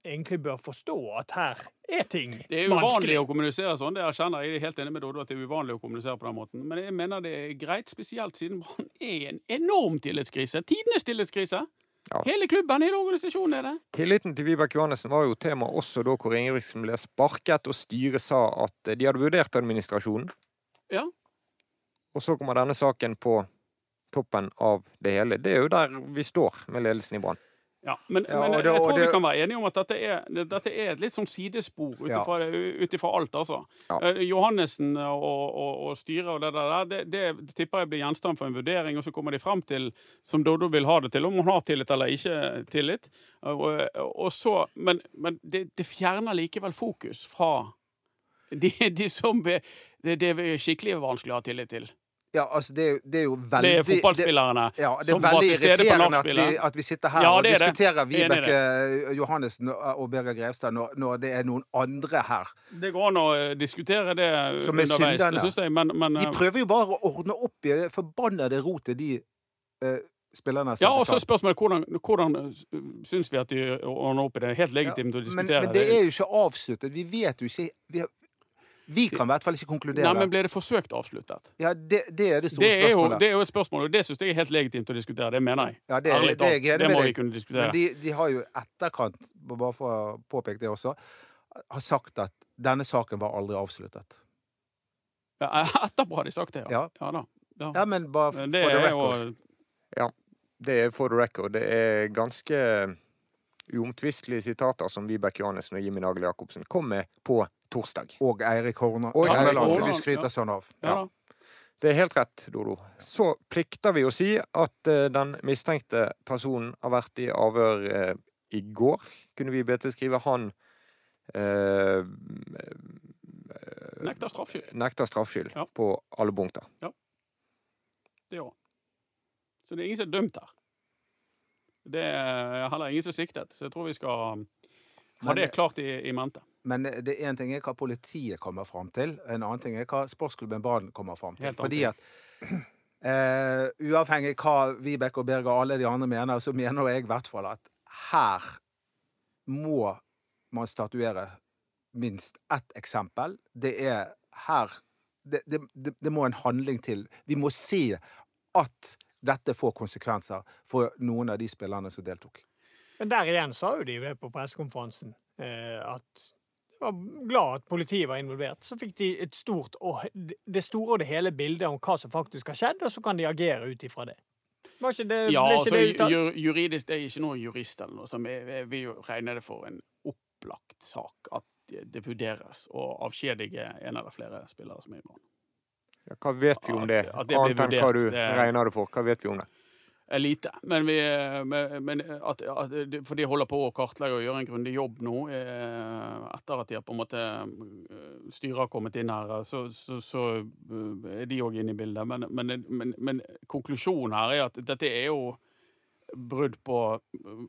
[SPEAKER 3] egentlig bør forstå at her er ting
[SPEAKER 4] Det er uvanlig
[SPEAKER 3] vanskelig.
[SPEAKER 4] å kommunisere sånn, det erkjenner jeg. Er helt enig med Dodo at det er uvanlig å kommunisere på den måten. Men jeg mener det er greit, spesielt siden Brann er i en enorm tillitskrise. Tidenes tillitskrise.
[SPEAKER 2] Ja.
[SPEAKER 4] Hele klubben, hele organisasjonen er det.
[SPEAKER 2] Tilliten til Vibeke Johannessen var jo tema også da Kåre Ingebrigtsen ble sparket, og styret sa at de hadde vurdert administrasjonen.
[SPEAKER 4] Ja.
[SPEAKER 2] Og så kommer denne saken på toppen av det hele. Det er jo der vi står med ledelsen i Brann.
[SPEAKER 4] Ja, men,
[SPEAKER 5] Ja,
[SPEAKER 4] men
[SPEAKER 5] det-
[SPEAKER 4] jeg
[SPEAKER 5] tror
[SPEAKER 4] tror vi kan være enige om at dette er, dette er et litt sånn sidespor ut ifra ja. alt, altså. Eh, Johannessen og, og, og styret og det der, det, det tipper jeg blir gjenstand for en vurdering, og så kommer de frem til, som Doddo vil ha det til, om hun har tillit eller ikke tillit. Og, og så, men men det, det fjerner likevel fokus fra de, de som det, det er skikkelig vanskelig å ha tillit til.
[SPEAKER 5] Ja, altså, det er, det er jo
[SPEAKER 4] Det
[SPEAKER 5] veldig
[SPEAKER 4] er fotballspillerne
[SPEAKER 5] det, ja, det er veldig irriterende at vi, at vi sitter her
[SPEAKER 4] Ja,
[SPEAKER 5] og
[SPEAKER 4] det er det.
[SPEAKER 5] diskuterer Vibeke Johannessen og, Birger Grevstad når, når det er noen andre her.
[SPEAKER 4] Det går an å eh, diskutere det
[SPEAKER 5] Som er
[SPEAKER 4] underveis, det jeg, men, men
[SPEAKER 5] De
[SPEAKER 4] eh,
[SPEAKER 5] prøver jo bare å ordne opp i det forbannede rotet de eh, spillerne
[SPEAKER 4] Ja, og så spørsmålet hvordan, hvordan syns vi at de ordner opp i det? Helt legitimt å
[SPEAKER 5] men,
[SPEAKER 4] diskutere.
[SPEAKER 5] men det er jo ikke avsluttet. Vi vet jo ikke Vi, har- vi kan i hvert fall ikke konkludere.
[SPEAKER 4] Nei, men ble det forsøkt avsluttet?
[SPEAKER 5] Ja, det, det er det store
[SPEAKER 4] Det er, jo,
[SPEAKER 5] spørsmålet.
[SPEAKER 4] det er jo et spørsmål, og det syns jeg er helt legitimt å diskutere. Det mener jeg.
[SPEAKER 5] ja, det,
[SPEAKER 4] Ærlig
[SPEAKER 5] det er jeg
[SPEAKER 4] talt.
[SPEAKER 5] enig
[SPEAKER 4] Det må vi kunne diskutere.
[SPEAKER 5] Men de, de har jo etterkant, bare for å påpeke det også, har sagt at denne saken var aldri avsluttet.
[SPEAKER 4] Ja, etterpå har de sagt det, ja.
[SPEAKER 5] Ja.
[SPEAKER 4] ja da. Ja.
[SPEAKER 5] Ja, men bare for the record.
[SPEAKER 4] jo
[SPEAKER 2] Det er for the record. Det er ganske uomtvistelige sitater som Vibeke Johannessen og Jimmy Nagel Jacobsen kom med på torsdag.
[SPEAKER 5] Og Eirik Horna.
[SPEAKER 2] Og Eirik
[SPEAKER 4] Horna.
[SPEAKER 5] vi skryter sånn av.
[SPEAKER 4] Ja.
[SPEAKER 2] Det er helt rett, Dodo. Så plikter vi å si at uh, den mistenkte personen har vært i avhør uh, i går. Kunne vi be til skrive han uh,
[SPEAKER 4] Nekter straffskyld.
[SPEAKER 2] nekter straffskyld
[SPEAKER 4] Ja.
[SPEAKER 2] på alle punkter. Ja.
[SPEAKER 4] Det òg. Så det er ingen som er dømt her. Det er heller ingen som siktet, så jeg tror vi skal ha det klart i, i mente.
[SPEAKER 5] Men det er én ting er hva politiet kommer fram til, en annen ting er hva sportsklubben Brann kommer fram til. Fordi at eh, uavhengig hva Vibeke og Birger og alle de andre mener, så mener jeg i hvert fall at her må man statuere minst ett eksempel. Det er her det, det, det, det må en handling til. Vi må se at dette får konsekvenser for noen av de spillerne som deltok.
[SPEAKER 3] Men der igjen sa jo de ved på pressekonferansen eh, at de var glad at politiet var involvert. Så fikk de et stort og det store og det hele bildet om hva som faktisk har skjedd, og så kan de agere ut ifra det. Var ikke det,
[SPEAKER 4] Ja,
[SPEAKER 3] ble
[SPEAKER 4] altså,
[SPEAKER 3] ikke det uttalt?
[SPEAKER 4] ju- juridisk det er ikke noen jurist eller noe som jeg vil regne det for en opplagt sak at det, vurderes å avskjedige en eller flere spillere som er i Brann.
[SPEAKER 2] Ja, hva vet vi om det?
[SPEAKER 4] at det
[SPEAKER 2] Annet enn hva du
[SPEAKER 4] det-
[SPEAKER 2] regner det for. Hva vet vi om det?
[SPEAKER 4] er lite. Men, vi, men, men at, at, for de holder på å kartlegge og gjøre en grundig jobb nå. eh, Etter at de har på en måte eh, styret har kommet inn her, så, så, så eh, er de òg inne i bildet. Men, men, men, men konklusjonen her er at dette er jo brudd på eh,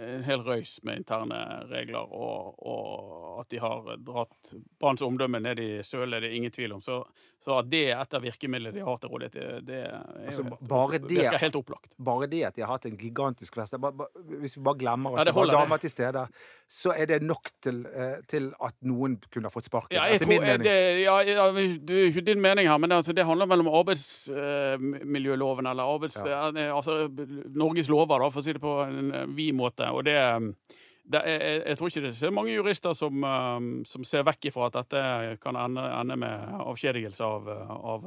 [SPEAKER 4] en hel røys med interne regler, og, og at de har dratt Branns omdømme ned i sølet, det er ingen tvil om. Så, så at det er et av virkemidlene de har til rådighet, det, det
[SPEAKER 5] Altså,
[SPEAKER 4] helt,
[SPEAKER 5] det-
[SPEAKER 4] virker helt opplagt.
[SPEAKER 5] Bare det at de har hatt en gigantisk fest Hvis vi bare glemmer at
[SPEAKER 4] Ja, det
[SPEAKER 5] det, var damer til stede, så er det nok til, eh, til at noen kunne ha fått sparken.
[SPEAKER 4] Ja,
[SPEAKER 5] etter
[SPEAKER 4] tror,
[SPEAKER 5] min mening.
[SPEAKER 4] ja, ja, det er ikke din mening her, men det, altså, det handler vel om arbeidsmiljøloven, eller arbeids... Ja. Altså Norges lover, da, for å si det på en eh, vid måte. Og det, det er, jeg, jeg tror ikke det er så mange jurister som, eh, som ser vekk ifra at dette kan ende, ende med avskjedigelse av, av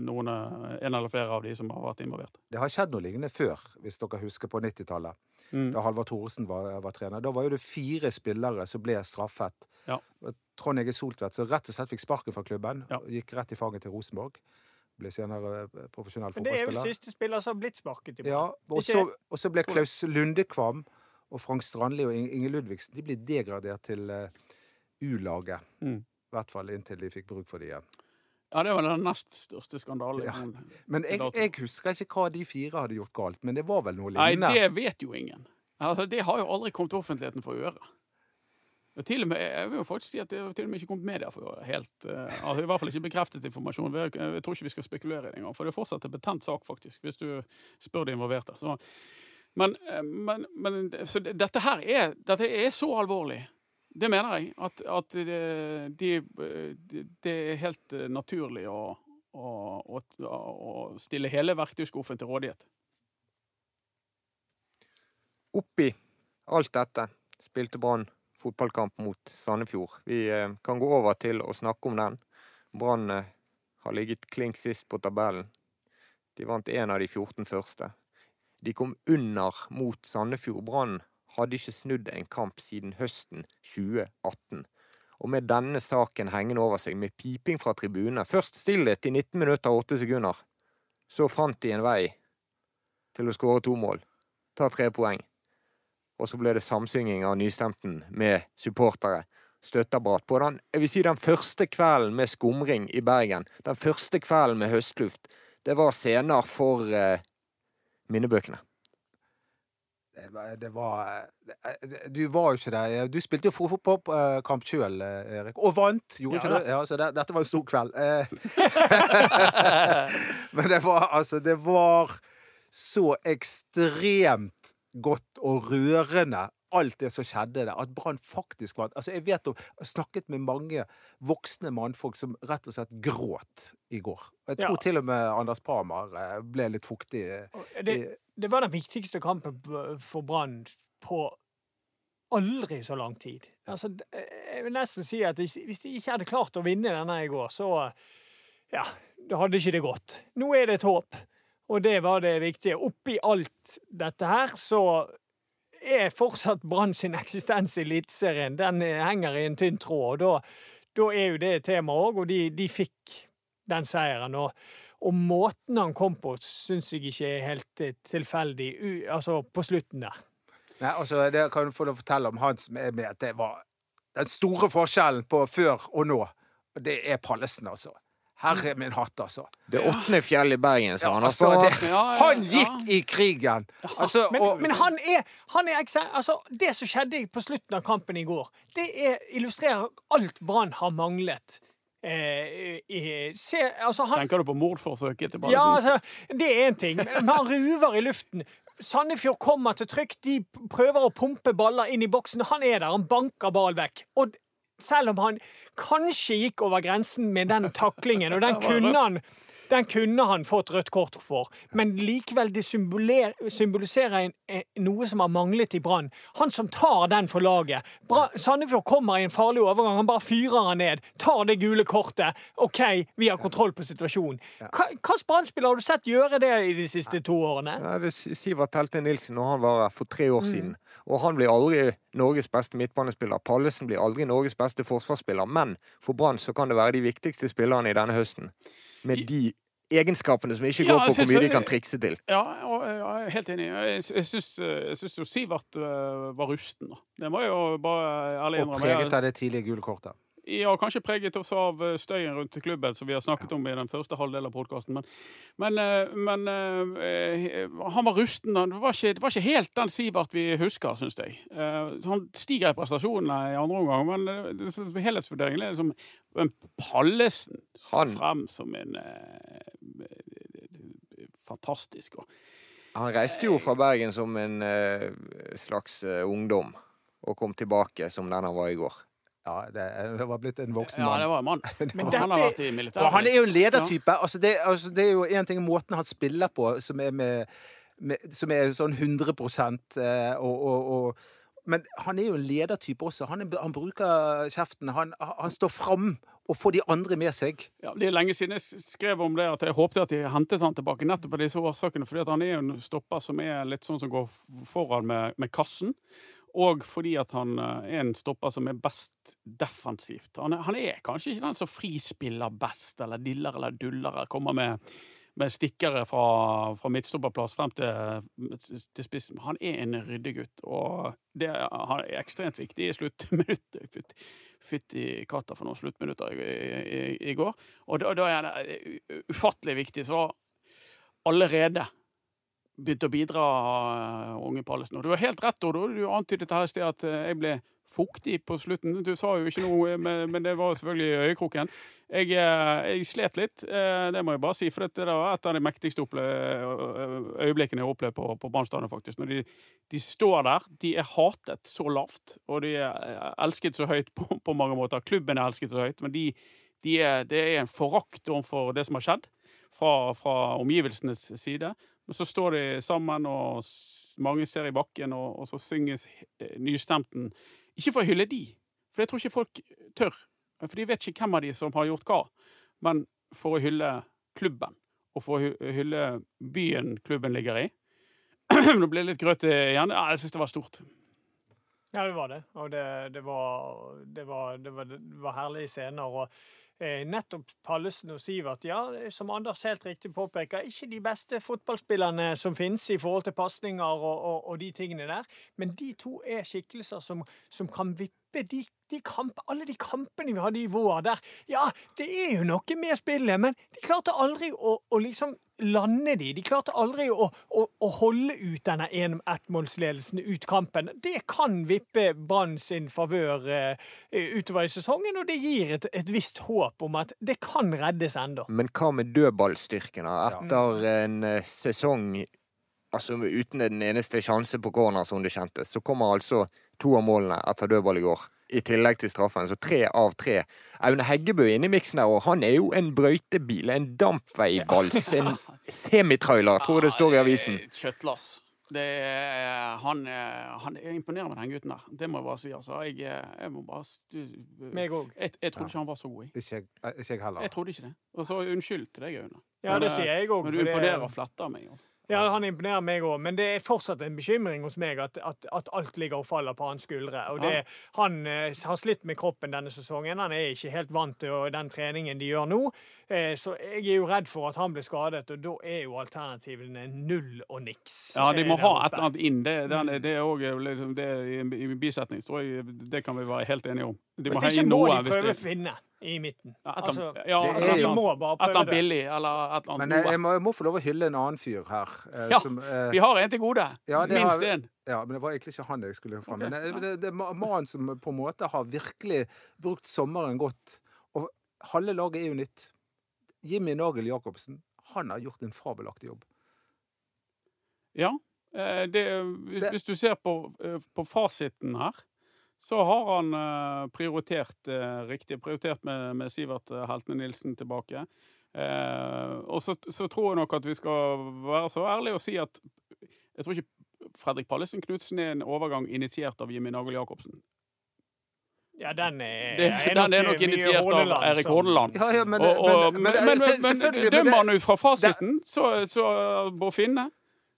[SPEAKER 4] noen, eh, en eller flere av de som har vært involvert.
[SPEAKER 5] Det har skjedd noe lignende før, hvis dere husker på 90-tallet.
[SPEAKER 4] Mm.
[SPEAKER 5] Da Halvard Thoresen var, var trener. Da var jo det fire spillere som ble straffet.
[SPEAKER 4] Ja.
[SPEAKER 5] Trond Ege Soltvedt, som rett og slett fikk sparken fra klubben.
[SPEAKER 4] Ja.
[SPEAKER 5] og Gikk rett i fanget til Rosenborg. Ble senere profesjonell fotballspiller.
[SPEAKER 3] Men det er vel siste spiller som har blitt sparket i
[SPEAKER 5] Ja, og så, og så ble Klaus Lundekvam og Frank Strandli og Inge Ludvigsen de ble degradert til eh, U-laget.
[SPEAKER 4] Mm.
[SPEAKER 5] I hvert fall inntil de fikk bruk for det igjen.
[SPEAKER 4] Ja, det var den nest største skandalen.
[SPEAKER 5] Ja. Men jeg, jeg husker ikke hva de fire hadde gjort galt, men det var vel noe lignende?
[SPEAKER 4] Nei, det vet jo ingen. Altså, det har jo aldri kommet offentligheten for øre. Og til og med, jeg vil jo faktisk si at det har til og med ikke kommet media for øre. Helt, uh, altså, I hvert fall ikke bekreftet informasjon. Jeg, jeg tror ikke vi skal spekulere i det engang. For det er fortsatt en betent sak, faktisk, hvis du spør de involverte. Så, men, eh, men, men så dette her er, dette er så alvorlig. Det mener jeg. At, at det, de, de, er helt eh, naturlig å, å, å, å stille hele verktøyskuffen til rådighet.
[SPEAKER 2] Oppi alt dette spilte Brann fotballkamp mot Sandefjord. Vi eh, kan gå over til å snakke om den. Brann eh, har ligget klink sist på tabellen. De vant én av de 14 første. De kom under mot Sandefjordbrannen, hadde ikke snudd en kamp siden høsten 2018. Og med denne saken hengende over seg, med piping fra tribunene Først stillhet i 19 minutter og 8 sekunder. Så fant de en vei til å skåre to mål. Ta tre poeng. Og så ble det samsynging av nystemten med supportere. Støtteapparat på den, jeg vil si den første kvelden med skumring i Bergen. Den første kvelden med høstluft. Det var scener for eh, minnebøkene.
[SPEAKER 5] Det var, det var det- Du var jo ikke der. Du spilte jo fotballkamp sjøl, Erik. Og vant! Gjorde
[SPEAKER 3] Ja,
[SPEAKER 5] ikke det? Ja, så det, dette var en stor kveld. Eh, Men det var altså Det var så ekstremt godt og rørende, alt det som skjedde der. At Brann faktisk vant. Altså, jeg vet om, jeg har snakket med mange voksne mannfolk som rett og slett gråt i går. Jeg tror
[SPEAKER 3] Ja.
[SPEAKER 5] til og med Anders Parmar eh, ble litt fuktig. eh,
[SPEAKER 3] Det, det var den viktigste kampen for Brann på aldri så lang tid. Altså, jeg vil nesten si at hvis de ikke hadde klart å vinne denne i går, så ja, da hadde ikke det gått. Nå er det et håp, og det var det viktige. Oppi alt dette her, så er fortsatt Brann sin eksistens i Eliteserien. Den eh, henger i en tynn tråd. og Da, da er jo det et tema òg, og de, de fikk den seieren. Og, og måten han kom på, syns jeg ikke er helt eh, tilfeldig, u- altså på slutten der.
[SPEAKER 5] Nei, altså, det kan du få fortelle om han som er med, at det var den store forskjellen på før og nå. Det er Pallesen, altså. Herre min hatt, altså.
[SPEAKER 2] Det åttende fjell i Bergen, sa han.
[SPEAKER 5] altså
[SPEAKER 2] Altså,
[SPEAKER 5] det, han gikk i krigen! Altså,
[SPEAKER 3] Men,
[SPEAKER 5] og,
[SPEAKER 3] men han er, han er altså, Det som skjedde på slutten av kampen i går, det er, illustrerer alt Brann har manglet. Eh, i, se, altså han,
[SPEAKER 4] Tenker du på mordforsøket til
[SPEAKER 3] Ja, altså, det er én ting, men han ruver i luften. Sandefjord kommer til trykk. De prøver å pumpe baller inn i boksen. Han er der, han banker ball vekk. Og selv om han kanskje gikk over grensen med den taklingen, og den kunne han den kunne han fått rødt kort for, men likevel det symboliserer noe som har manglet i Brann. Han som tar den for laget. Bra, Sandefjord kommer i en farlig overgang, han bare fyrer han ned. Tar det gule kortet. OK, vi har kontroll på situasjonen. Hvilken Brann-spiller har du sett gjøre det i de siste to årene?
[SPEAKER 2] Ja, det er Sivert Telte Nilsen når han var her for tre år siden. Og han blir aldri Norges beste midtbanespiller. Pallesen blir aldri Norges beste forsvarsspiller. Men for Brann så kan det være de viktigste spillerne i denne høsten. Med de egenskapene som ikke går
[SPEAKER 4] ja,
[SPEAKER 2] på hvor mye de kan trikse til.
[SPEAKER 4] Ja, og jeg er helt enig. Jeg, jeg syns, jo Sivert eh, var rusten. Det må jeg jo bare ærlig
[SPEAKER 5] og preget av det tidlige gule kortet.
[SPEAKER 4] Ja, kanskje preget også av eh, støyen rundt klubben, som vi har snakket om i den første halvdelen av podkasten. Men, men, eh, men eh, han var rusten. Det var, ikke, det var ikke helt den Sivert vi husker, syns jeg. Han stiger i prestasjonene i andre omgang, men helhetsvurderingen er liksom en Pallesen
[SPEAKER 2] Han-
[SPEAKER 4] frem som en fantastisk. Og,
[SPEAKER 2] Han reiste jo fra Bergen som en slags ungdom, og kom tilbake som den han var i går.
[SPEAKER 5] Ja, det, det var blitt en voksen mann.
[SPEAKER 4] ja, det var en mann.
[SPEAKER 3] Men
[SPEAKER 4] han har vært i militæret.
[SPEAKER 5] Og han er jo en ledertype. Altså det, altså det er jo en ting måten han spiller på, som er, med, med, som er sånn 100 eh, og, og, og Men han er jo en ledertype også. Han, er, han bruker kjeften. Han, han står fram og får de andre med seg.
[SPEAKER 4] Ja, det er lenge siden jeg skrev om det at jeg håpte at de hentet han tilbake nettopp av disse årsakene. fordi han er jo en stopper som er litt sånn som går foran med, med kassen. Og fordi at han eh, er en stopper som er best defensivt. Han er, han er kanskje ikke den som frispiller best, eller diller eller duller, eller kommer med, med stikkere fra, fra midtstopperplass frem til, til spissen. Han er en ryddegutt, og det er, ekstremt viktig i sluttminuttet. Fytti- Fytti katta for noen sluttminutter i, i, i går. Og da, da er det ufattelig viktig. Så allerede begynte å bidra, uh, unge Pallesen. Og du har helt rett, Odo. Du antydet her i sted at uh, jeg ble fuktig på slutten. Du sa jo ikke noe, men, men det var selvfølgelig øyekroken. Jeg, jeg slet litt, det må jeg bare si. For det var et av de mektigste øyeblikkene jeg opplevde på, på Brann faktisk. Når de, de står der, de er hatet så lavt, og de er elsket så høyt på, på mange måter. Klubben er elsket så høyt, men de, de er, det er en forakt overfor det som har skjedd fra, fra omgivelsenes side. Men så står de sammen, og mange ser i bakken, og, og så synges eh, nystemten. Ikke for å hylle de, for det tror ikke folk tør. For de vet ikke hvem av de som har gjort hva. Men for å hylle klubben, og for å hylle byen klubben ligger i. Nå ble det litt grøt igjen. Ja, jeg syns det var stort.
[SPEAKER 3] Ja, det var det. Og det, det, var, det, var, det, var, var herlige scener. Og eh, nettopp Pallesen og Sivert, ja, som Anders helt riktig påpeker, ikke de beste fotballspillerne som finnes i forhold til pasninger og, og, og de tingene der. Men de to er skikkelser som, som kan vippe de, de kamp, alle de kampene vi hadde i vår der. Ja, det er jo noe med spillet, men de klarte aldri å, å liksom lande de. De klarte aldri å, å, å holde ut denne en- ettmålsledelsen ut kampen. Det kan vippe Brann sin favør uh, utover i sesongen, og det gir et, et visst håp om at det kan reddes ennå.
[SPEAKER 2] Men hva med dødballstyrken? Etter en eh, sesong altså uten en eneste sjanse på corner, som det kjentes, så kommer altså to av målene etter dødball i går. I tillegg til straffen, så tre av tre. Aune Heggebø er inne i miksen her, og han er jo en brøytebil, en dampveivals, en semitrailer, tror jeg det står i avisen.
[SPEAKER 4] Eh, Kjøttlass. Det er, han, han er imponerende, den gutten der. Det må jeg bare si. Altså. Jeg, jeg må bare stu,
[SPEAKER 3] Meg òg.
[SPEAKER 4] jeg, jeg trodde ikke han var så god. i.
[SPEAKER 5] Ikke, ikke jeg heller.
[SPEAKER 4] jeg trodde ikke det. Og så unnskyld til deg, Aune.
[SPEAKER 3] Ja,
[SPEAKER 4] Men,
[SPEAKER 3] det
[SPEAKER 4] eh,
[SPEAKER 3] sier jeg òg.
[SPEAKER 4] Men du imponerer og fletter meg. Altså.
[SPEAKER 3] Ja, han imponerer meg òg, men det er fortsatt en bekymring hos meg at, at, at alt ligger og faller på hans skuldre. Og det, Han eh, har slitt med kroppen denne sesongen. Han er ikke helt vant til den treningen de gjør nå. Eh, så jeg er jo redd for at han blir skadet, og da er jo alternativene null og niks.
[SPEAKER 4] Ja, de
[SPEAKER 3] eh,
[SPEAKER 4] må ha et eller annet inn. Det, den, det er òg liksom, det, i, bisetning tror jeg det kan vi være helt enige om. De må
[SPEAKER 3] Hvis
[SPEAKER 4] det
[SPEAKER 3] ikke må
[SPEAKER 4] noe.
[SPEAKER 3] de prøve å finne i midten.
[SPEAKER 4] Ja, et
[SPEAKER 3] Altså,
[SPEAKER 4] ja,
[SPEAKER 3] de
[SPEAKER 5] jo-
[SPEAKER 3] må bare
[SPEAKER 4] et eller
[SPEAKER 3] prøve
[SPEAKER 4] billig, eller et eller
[SPEAKER 5] Men jeg, jeg, må, jeg må få lov å hylle en annen fyr her. eh,
[SPEAKER 4] Ja,
[SPEAKER 5] som, eh,
[SPEAKER 4] Vi har en til gode.
[SPEAKER 5] Ja, det
[SPEAKER 4] Minst
[SPEAKER 5] har-
[SPEAKER 4] én.
[SPEAKER 5] Ja, men det var egentlig ikke han jeg skulle fram.
[SPEAKER 4] Okay,
[SPEAKER 5] Men det, det, er ma- mannen som på en måte har virkelig brukt sommeren godt. Og halve laget er jo nytt. Jimmy Nagel Jacobsen, han har gjort en fabelaktig jobb.
[SPEAKER 4] Ja. eh, Det, hvis,
[SPEAKER 5] Det-
[SPEAKER 4] hvis du ser på, eh, på fasiten her, så har han eh, prioritert eh, riktig. Prioritert med, med Sivert eh, Heltene Nilsen tilbake. Eh, og så, så tror jeg nok at vi skal være så ærlige og si at jeg tror ikke Fredrik Pallesen Knutsen er en overgang initiert av Jimmy Nagel Jacobsen.
[SPEAKER 3] Ja, den er,
[SPEAKER 4] Det, den er nok initiert av
[SPEAKER 3] Erik
[SPEAKER 4] Horneland.
[SPEAKER 5] Ja, ja, men,
[SPEAKER 4] Og, og,
[SPEAKER 5] men,
[SPEAKER 4] men,
[SPEAKER 5] men,
[SPEAKER 4] men,
[SPEAKER 5] se-
[SPEAKER 4] men,
[SPEAKER 5] selvfølgelig, men
[SPEAKER 4] dømmer han ut fra fasiten, så, så Bård Finne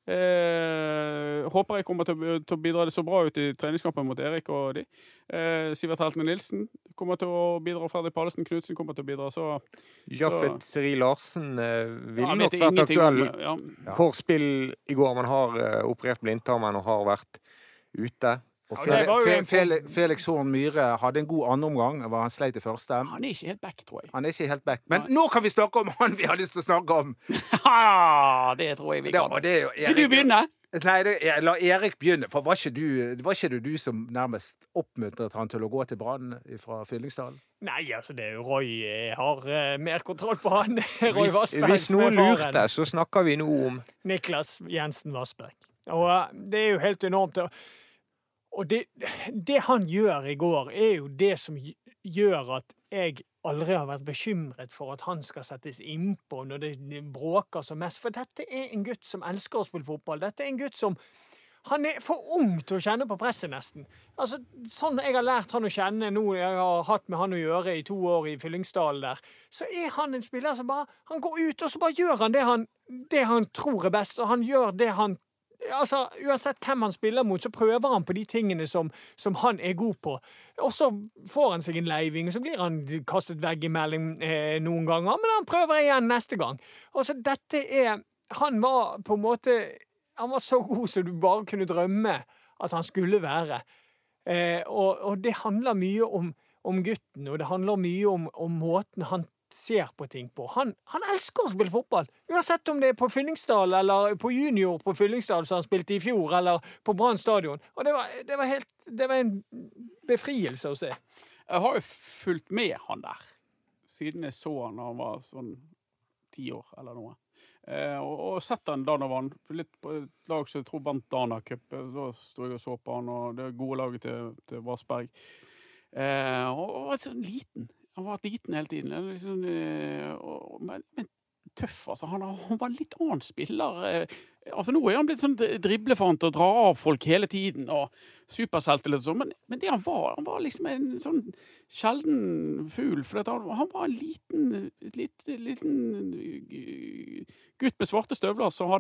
[SPEAKER 4] eh, Håper jeg kommer til, å- til å bidra det så bra ut i treningskampen mot Erik og de. Eh, Sivert Heltene Nilsen kommer til å bidra. Fredrik Pallesen Knutsen kommer til å bidra. Så
[SPEAKER 2] Jaffet Seri Larsen eh, ville
[SPEAKER 4] ja,
[SPEAKER 2] nok vært
[SPEAKER 4] ingenting om
[SPEAKER 2] aktuell
[SPEAKER 4] ja.
[SPEAKER 5] Ja.
[SPEAKER 2] for spill i går. Man har eh, operert blindtarmen og har vært ute.
[SPEAKER 5] Og Fe- Fe- Felix Horn Myhre hadde en god andreomgang. var Han sleit i første.
[SPEAKER 4] Han er ikke helt back, tror jeg.
[SPEAKER 5] Han er ikke helt back. Men nå kan vi snakke om han vi har lyst til å snakke om!
[SPEAKER 4] Ja, det tror jeg vi kan.
[SPEAKER 5] og det er jo
[SPEAKER 4] Vil du begynne?
[SPEAKER 5] Nei, det, jeg, la Erik begynne. For var ikke, du, var ikke det du som nærmest oppmuntret han til å gå til Brann fra Fyllingsdalen?
[SPEAKER 3] Nei, altså, det er jo Roy jeg har uh, mer kontroll på han. Roy Vassberg
[SPEAKER 2] hvis
[SPEAKER 3] er
[SPEAKER 2] noen lurte, så snakker vi nå om
[SPEAKER 3] Niklas Jensen Vassberg. Og uh, det er jo helt enormt. og- Og det, det han gjør i går, er jo det som gjør at jeg aldri har vært bekymret for at han skal settes innpå når det bråker som mest. For dette er en gutt som elsker å spille fotball. Dette er en gutt som han er for ung til å kjenne på presset, nesten. Altså, Sånn jeg har lært han å kjenne nå jeg har hatt med han å gjøre i to år i Fyllingsdalen der, så er han en spiller som bare Han går ut, og så bare gjør han det han, det han tror er best, og han gjør det han Altså, Uansett hvem han spiller mot, så prøver han på de tingene som, som han er god på. Og så får han seg en leiving, og så blir han kastet veggimellom eh, noen ganger, men han prøver igjen neste gang. Altså, dette er Han var på en måte Han var så god som du bare kunne drømme at han skulle være. Eh, og, og det handler mye om, om gutten, og det handler mye om, om måten han ser på ting på. Han, han elsker å spille fotball, uansett om det er på Fyllingsdal eller på junior på Fyllingsdal som han spilte i fjor, eller på Brann stadion. Og det var, det var helt Det var en befrielse å se.
[SPEAKER 4] Jeg har jo fulgt med han der siden jeg så han da han var sånn ti år eller noe. Eh, og, og sett han da han litt på et lag som jeg tror vant Dana Cup. Eh, Da sto jeg og så på han, og det gode laget til, til Vassberg. Eh, og, og sånn liten. Han var liten hele tiden. Liksom, eh, og, men, men tøff, altså. Han, han var en litt annen spiller. Eh, altså Nå er han blitt sånn driblefant og drar av folk hele tiden. og Superselvtillit og sånn. Men, men det han var, han var liksom en sånn sjelden fugl. For han, han var en liten, lit, liten eh, gutt med svarte støvler som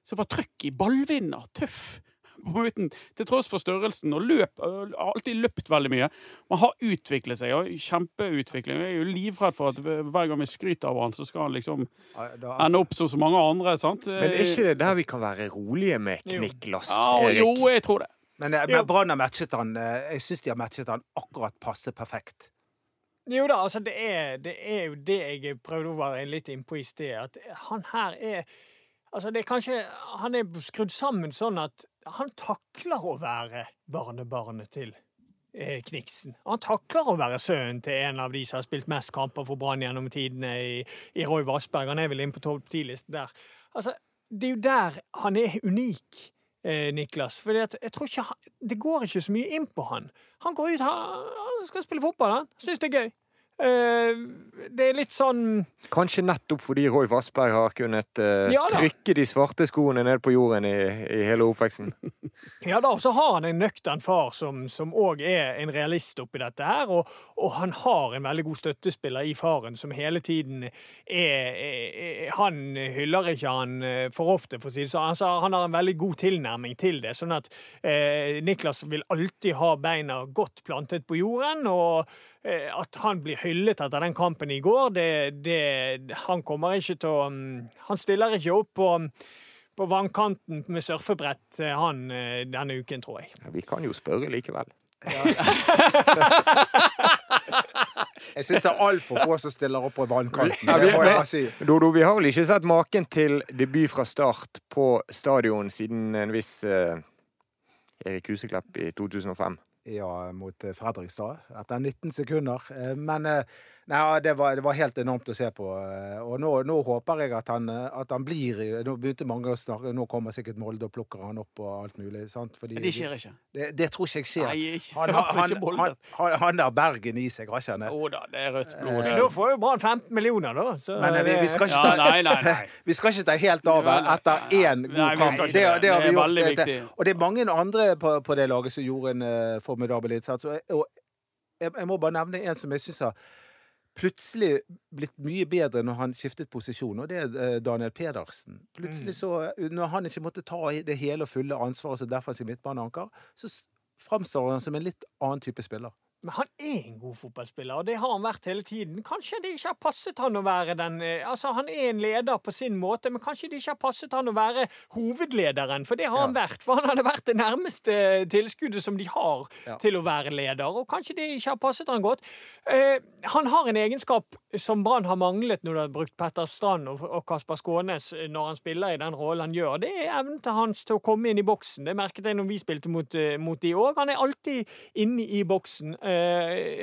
[SPEAKER 4] som var trøkk i ballvinner. Tøff på uten, til tross for størrelsen, og løp, har alltid løpt veldig mye. Man har utviklet seg, og kjempeutvikling. Jeg er jo livredd for at hver gang vi skryter av han, så skal han liksom ende opp som så mange andre. sant?
[SPEAKER 2] Men er ikke det der vi kan være rolige med. Kniklas,
[SPEAKER 4] ja,
[SPEAKER 2] Erik?
[SPEAKER 4] Jo, jeg tror det.
[SPEAKER 5] Men, eh, men Brann har matchet han eh, Jeg syns de har matchet han akkurat passe perfekt.
[SPEAKER 3] Jo da, altså det er, det er jo det jeg prøvde å være litt innpå i sted. At han her er Altså det er kanskje Han er skrudd sammen sånn at han takler å være barnebarnet til eh, Kniksen. Han takler å være sønnen til en av de som har spilt mest kamper for Brann gjennom tidene, i, i Roy Vassberg. Han er vel inne på topp ti-listen der. Altså, det er jo der han er unik. Eh, Niklas. For jeg tror ikke han, det går ikke så mye inn på han. Han går ut, han, han skal spille fotball, han. Syns det er gøy. Eh, det er litt sånn
[SPEAKER 2] Kanskje nettopp fordi Roy Vassberg har kunnet uh,
[SPEAKER 3] Ja
[SPEAKER 2] trykke de svarte skoene ned på jorden i, i hele oppveksten.
[SPEAKER 3] Ja da, og så har han en nøktern far som òg er en realist oppi dette her. Og, og han har en veldig god støttespiller i faren som hele tiden er, er, Han hyller ikke han eh, for ofte, for å si det sånn. Altså, han har en veldig god tilnærming til det. Sånn at eh, Niklas vil alltid ha beina godt plantet på jorden. og at han blir hyllet etter den kampen i går, det, det Han kommer ikke til å mm, Han stiller ikke opp på på vannkanten med surfebrett eh, han eh, denne uken, tror jeg.
[SPEAKER 2] Ja, vi kan jo spørre likevel.
[SPEAKER 5] Jeg syns det er altfor få som stiller opp på vannkanten.
[SPEAKER 2] Ja, vi-
[SPEAKER 5] Det må jeg bare si.
[SPEAKER 2] Dodo, vi har vel ikke sett maken til debut fra start på stadion siden en viss eh, Erik Huseklepp i 2005.
[SPEAKER 5] Ja, mot eh, Fredrikstad etter 19 sekunder. Eh, Men eh, nei, det, var, det var helt enormt å se på. eh, Og nå, nå håper jeg at han, eh, at han blir Nå begynte mange å snakke Nå kommer sikkert Molde og plukker han opp og alt mulig. sant? Fordi
[SPEAKER 4] det skjer ikke.
[SPEAKER 5] Det, det tror ikke jeg skjer.
[SPEAKER 4] Nei, ikke.
[SPEAKER 5] Han, han, han, han, han har Bergen i seg, har ikke han det?
[SPEAKER 4] Jo da, det er rødt blod. Eh,
[SPEAKER 3] da får jo Brann 15 millioner, da. Så
[SPEAKER 5] Men eh, vi, vi, skal ikke
[SPEAKER 4] Ja, nei, nei, nei.
[SPEAKER 5] vi skal ikke ta helt av etter én god
[SPEAKER 4] vi
[SPEAKER 5] kamp. Det,
[SPEAKER 4] det.
[SPEAKER 5] det har vi gjort. Og det er mange andre på, på det laget som gjorde en uh, formidabel innsats. Og, og jeg, jeg må bare nevne en som jeg syns har plutselig blitt mye bedre når han skiftet posisjon, og det er eh, Daniel Pedersen. Plutselig så, eh, Når han ikke måtte ta det hele og fulle ansvaret som defensiv midtbaneanker, så framstår han som en litt annen type spiller.
[SPEAKER 3] Men han er en god fotballspiller, og det har han vært hele tiden. Kanskje det ikke har passet han å være den eh, Altså, han er en leder på sin måte, men kanskje det ikke har passet han å være hovedlederen, for det har han vært. For han hadde vært det nærmeste tilskuddet som de har
[SPEAKER 5] Ja.
[SPEAKER 3] til å være leder, og kanskje det ikke har passet han godt. Eh, han har en egenskap som Brann har manglet når de har brukt Petter Strand og, og Kasper Skånes eh, når han spiller i den rollen han gjør. Det er evnen til hans til å komme inn i boksen. Det merket jeg når vi spilte mot, eh, mot de òg. Han er alltid inne i boksen. Eh,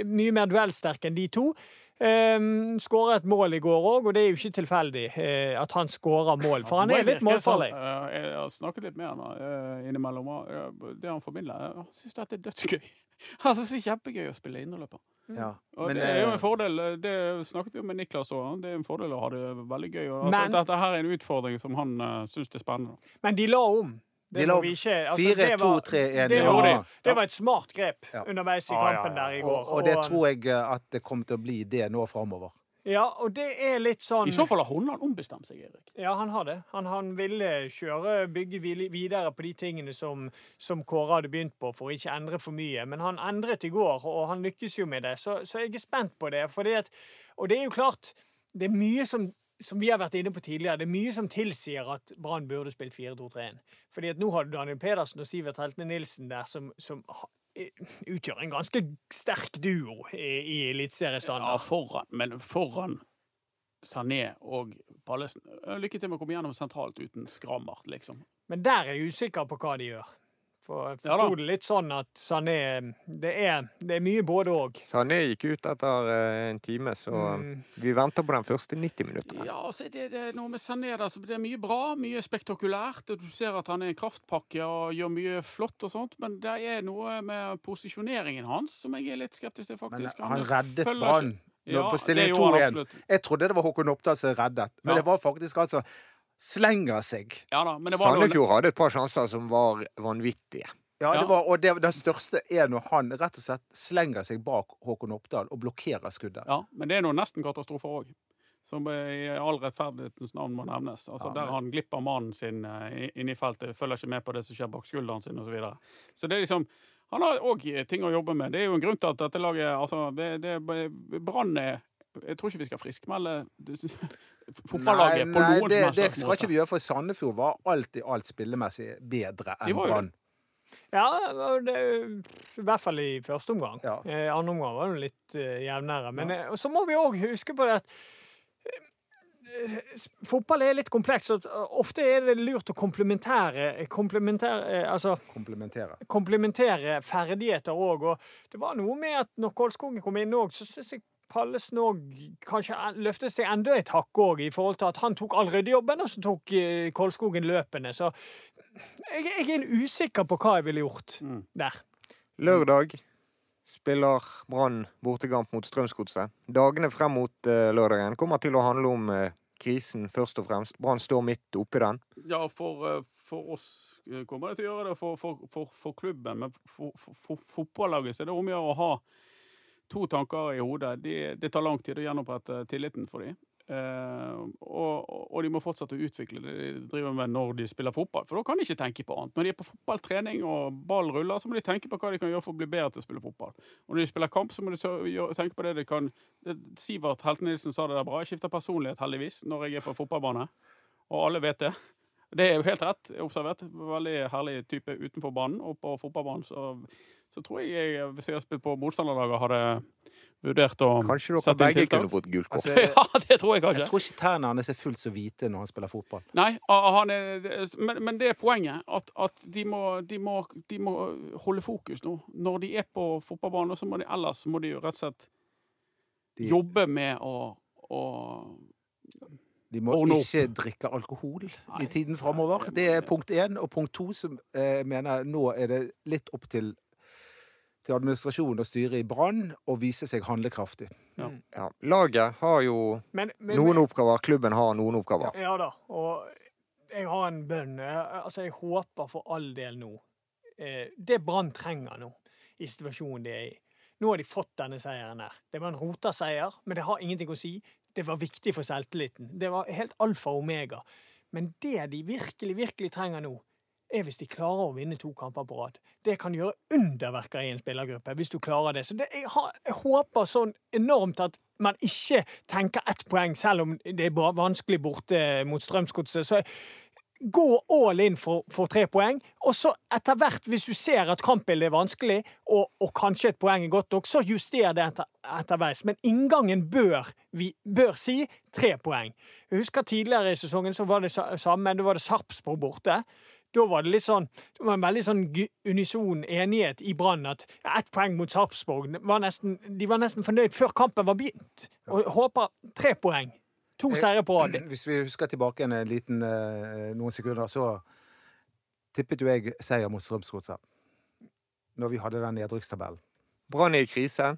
[SPEAKER 3] mye mer duellsterk enn de to. Um, Skåra et mål i går òg, og det er jo ikke tilfeldig eh, at han skårer mål. For han er litt
[SPEAKER 4] sånn,
[SPEAKER 3] målfarlig.
[SPEAKER 4] eh, Jeg har snakket litt med han eh, innimellom. eh, Det han formidler han syns dette er dødsgøy. Han syns det er kjempegøy å spille innerløper.
[SPEAKER 5] Ja.
[SPEAKER 4] Og
[SPEAKER 5] Men,
[SPEAKER 4] det er jo
[SPEAKER 5] eh,
[SPEAKER 4] en fordel, det snakket vi om med Niklas òg, det er en fordel å ha det veldig gøy. Og
[SPEAKER 3] Men-
[SPEAKER 4] dette her er en utfordring som han uh, syns er spennende.
[SPEAKER 3] Men de la om. Det
[SPEAKER 5] De
[SPEAKER 3] lå altså,
[SPEAKER 5] Fire,
[SPEAKER 3] det
[SPEAKER 5] to,
[SPEAKER 3] var-
[SPEAKER 5] tre, en.
[SPEAKER 3] Det var, et smart grep
[SPEAKER 5] Ja.
[SPEAKER 3] underveis i kampen
[SPEAKER 4] ja.
[SPEAKER 3] der i går.
[SPEAKER 5] og, og det tror jeg eh, at det kommer til å bli det nå framover.
[SPEAKER 3] Ja, og det er litt sånn
[SPEAKER 4] I så fall har Honland ombestemt seg, Erik.
[SPEAKER 3] Ja, han har det. Han, han ville kjøre, bygge videre på de tingene som, som Kåre hadde begynt på, for å ikke endre for mye. Men han endret i går, og han lykkes jo med det. Så, så jeg er spent på det. Fordi at, og det er jo klart, det er mye som som vi har vært inne på tidligere, det er mye som tilsier at Brann burde spilt 4-2-3-1. Fordi at nå har du Daniel Pedersen og Sivert Heltene Nilsen der, som, som utgjør en ganske sterk duo i, i
[SPEAKER 4] Ja, foran, men foran Sané og Pallesen Lykke til med å komme gjennom sentralt uten skrammert, liksom.
[SPEAKER 3] Men der er jeg usikker på hva de gjør. For jeg
[SPEAKER 4] Ja
[SPEAKER 3] det litt sånn at Sané Det er, det er mye både òg.
[SPEAKER 2] Sané gikk ut etter eh, en time, så
[SPEAKER 3] Mm.
[SPEAKER 2] vi venter på den første 90 minuttene.
[SPEAKER 4] Ja, altså, det, det er noe med Sané der, så det er mye bra, mye spektakulært. og Du ser at han er en kraftpakke og gjør mye flott og sånt, men det er noe med posisjoneringen hans som jeg er litt skeptisk til,
[SPEAKER 5] Men
[SPEAKER 4] faktisk.
[SPEAKER 5] han reddet Brann
[SPEAKER 4] Ja,
[SPEAKER 5] på stilling 2-1. Jeg trodde det var Håkon Oppdal som reddet, men
[SPEAKER 4] Ja.
[SPEAKER 5] det var faktisk altså Slenger seg.
[SPEAKER 4] Ja da, men det var
[SPEAKER 2] Sandefjord hadde et par sjanser som var vanvittige.
[SPEAKER 5] Ja,
[SPEAKER 4] Ja.
[SPEAKER 5] det var, og det, den største er når han rett og slett slenger seg bak Håkon Oppdal og blokkerer skuddet.
[SPEAKER 4] Ja, men det er noe nesten katastrofer òg. Som i all rettferdighetens navn må nevnes. Altså
[SPEAKER 5] Ja,
[SPEAKER 4] Der han glipper mannen sin Inni inne i feltet, følger ikke med på det som skjer bak skulderen sin osv. Så, videre. så det er liksom Han har òg ting å jobbe med. Det er jo en grunn til at dette laget altså, det, det, Brann er Jeg tror ikke vi skal friskmelde fotballaget på noen
[SPEAKER 5] det, det skal ikke vi gjøre, for Sandefjord var alt i alt spillemessig bedre enn Brann.
[SPEAKER 3] Ja, det, I hvert fall i første omgang.
[SPEAKER 5] Ja.
[SPEAKER 3] Eh, andre omgang var det litt eh, jevnere. Men ja. så må vi òg huske på det at eh, Fotball er litt kompleks, og ofte er det lurt å komplementere, komplementere eh, altså,
[SPEAKER 5] Komplementere.
[SPEAKER 3] komplementere ferdigheter òg. Og det var noe med at når Kolskogen kom inn òg, så syns jeg Pallesen Snog kanskje løftet seg enda et hakk òg, i forhold til at han tok all ryddejobben, og så tok eh, Kolskogen løpene. Så jeg, jeg er usikker på hva jeg ville gjort
[SPEAKER 4] Mm.
[SPEAKER 3] der.
[SPEAKER 2] Lørdag spiller Brann bortekamp mot Strømsgodset. Dagene frem mot eh, lørdagen kommer til å handle om eh, krisen først og fremst. Brann står midt oppi den.
[SPEAKER 4] Ja, for, for oss kommer det til å gjøre det for, for, for, for klubben. Men for, for, for fotballaget så er det om å gjøre å ha to tanker i hodet. De, det tar lang tid å gjenopprette tilliten for dem. Eh, og, og de må fortsette å utvikle det de driver med når de spiller fotball. For da kan de ikke tenke på annet. Når de er på fotballtrening og ball ruller, så må de tenke på hva de kan gjøre for å bli bedre til å spille fotball. Og når de spiller kamp, så må de tenke på det de kan Sivert Helte Nilsen sa det der bra. Jeg skifter personlighet, heldigvis, når jeg er på fotballbane. Og alle vet det. Det er jo helt rett observert. Veldig herlig type utenfor banen. Og på fotballbanen så, så tror jeg jeg, hvis jeg har spilt på motstanderlaget, hadde vurdert å
[SPEAKER 2] Kanskje dere
[SPEAKER 4] sette
[SPEAKER 2] begge kunne fått gult kort.
[SPEAKER 5] Altså,
[SPEAKER 4] Ja, det tror jeg kanskje.
[SPEAKER 5] jeg tror ikke tærne hans er fullt så hvite når han spiller fotball.
[SPEAKER 4] Nei, han er, men, men det er poenget. At, at de, må, de, må, de må holde fokus nå. Når de er på fotballbanen, så må de ellers må de jo rett og slett
[SPEAKER 5] De-
[SPEAKER 4] jobbe med å, å
[SPEAKER 5] De må
[SPEAKER 4] oh, no.
[SPEAKER 5] ikke drikke alkohol
[SPEAKER 4] Nei.
[SPEAKER 5] i tiden framover. Det er punkt én. Og punkt to, som eh, mener nå er det litt opp til, til administrasjonen og styret i Brann og vise seg handlekraftig.
[SPEAKER 2] Ja. Laget har jo
[SPEAKER 3] Men, men,
[SPEAKER 2] noen oppgaver, klubben har noen oppgaver.
[SPEAKER 3] Ja da. Og jeg har en bønn. Altså, jeg håper for all del nå eh, Det Brann trenger nå, i situasjonen de er i Nå har de fått denne seieren her. Det var en rota seier, men det har ingenting å si. Det var viktig for selvtilliten. Det var helt alfa og omega. Men det de virkelig, virkelig trenger nå, er hvis de klarer å vinne to kamper på rad. Det kan gjøre underverker i en spillergruppe, hvis du klarer det. Så det, jeg, har, jeg håper sånn enormt at man ikke tenker ett poeng, selv om det er vanskelig borte mot Strømsgodset. Så gå all in for, for tre poeng, og så etter hvert, hvis du ser at kampbildet er vanskelig, og, og kanskje et poeng er godt nok, så juster det etter, etterveis. Men inngangen bør vi bør si tre poeng. Jeg husker tidligere i sesongen så var det samme, samme, da var det Sarpsborg borte. Da var det litt sånn, det var en veldig sånn unison enighet i Brann at ett poeng mot Sarpsborg var nesten, De var nesten fornøyd før kampen var begynt. Og håper tre poeng. To seire på rad.
[SPEAKER 5] Hvis vi husker tilbake en liten, eh, noen sekunder, så tippet jo jeg seier mot Strømsgodset. Når vi hadde den nedrykkstabellen.
[SPEAKER 2] Brann er i krise,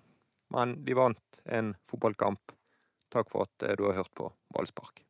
[SPEAKER 2] men de vant en fotballkamp. Takk for at eh, du har hørt på Ballspark.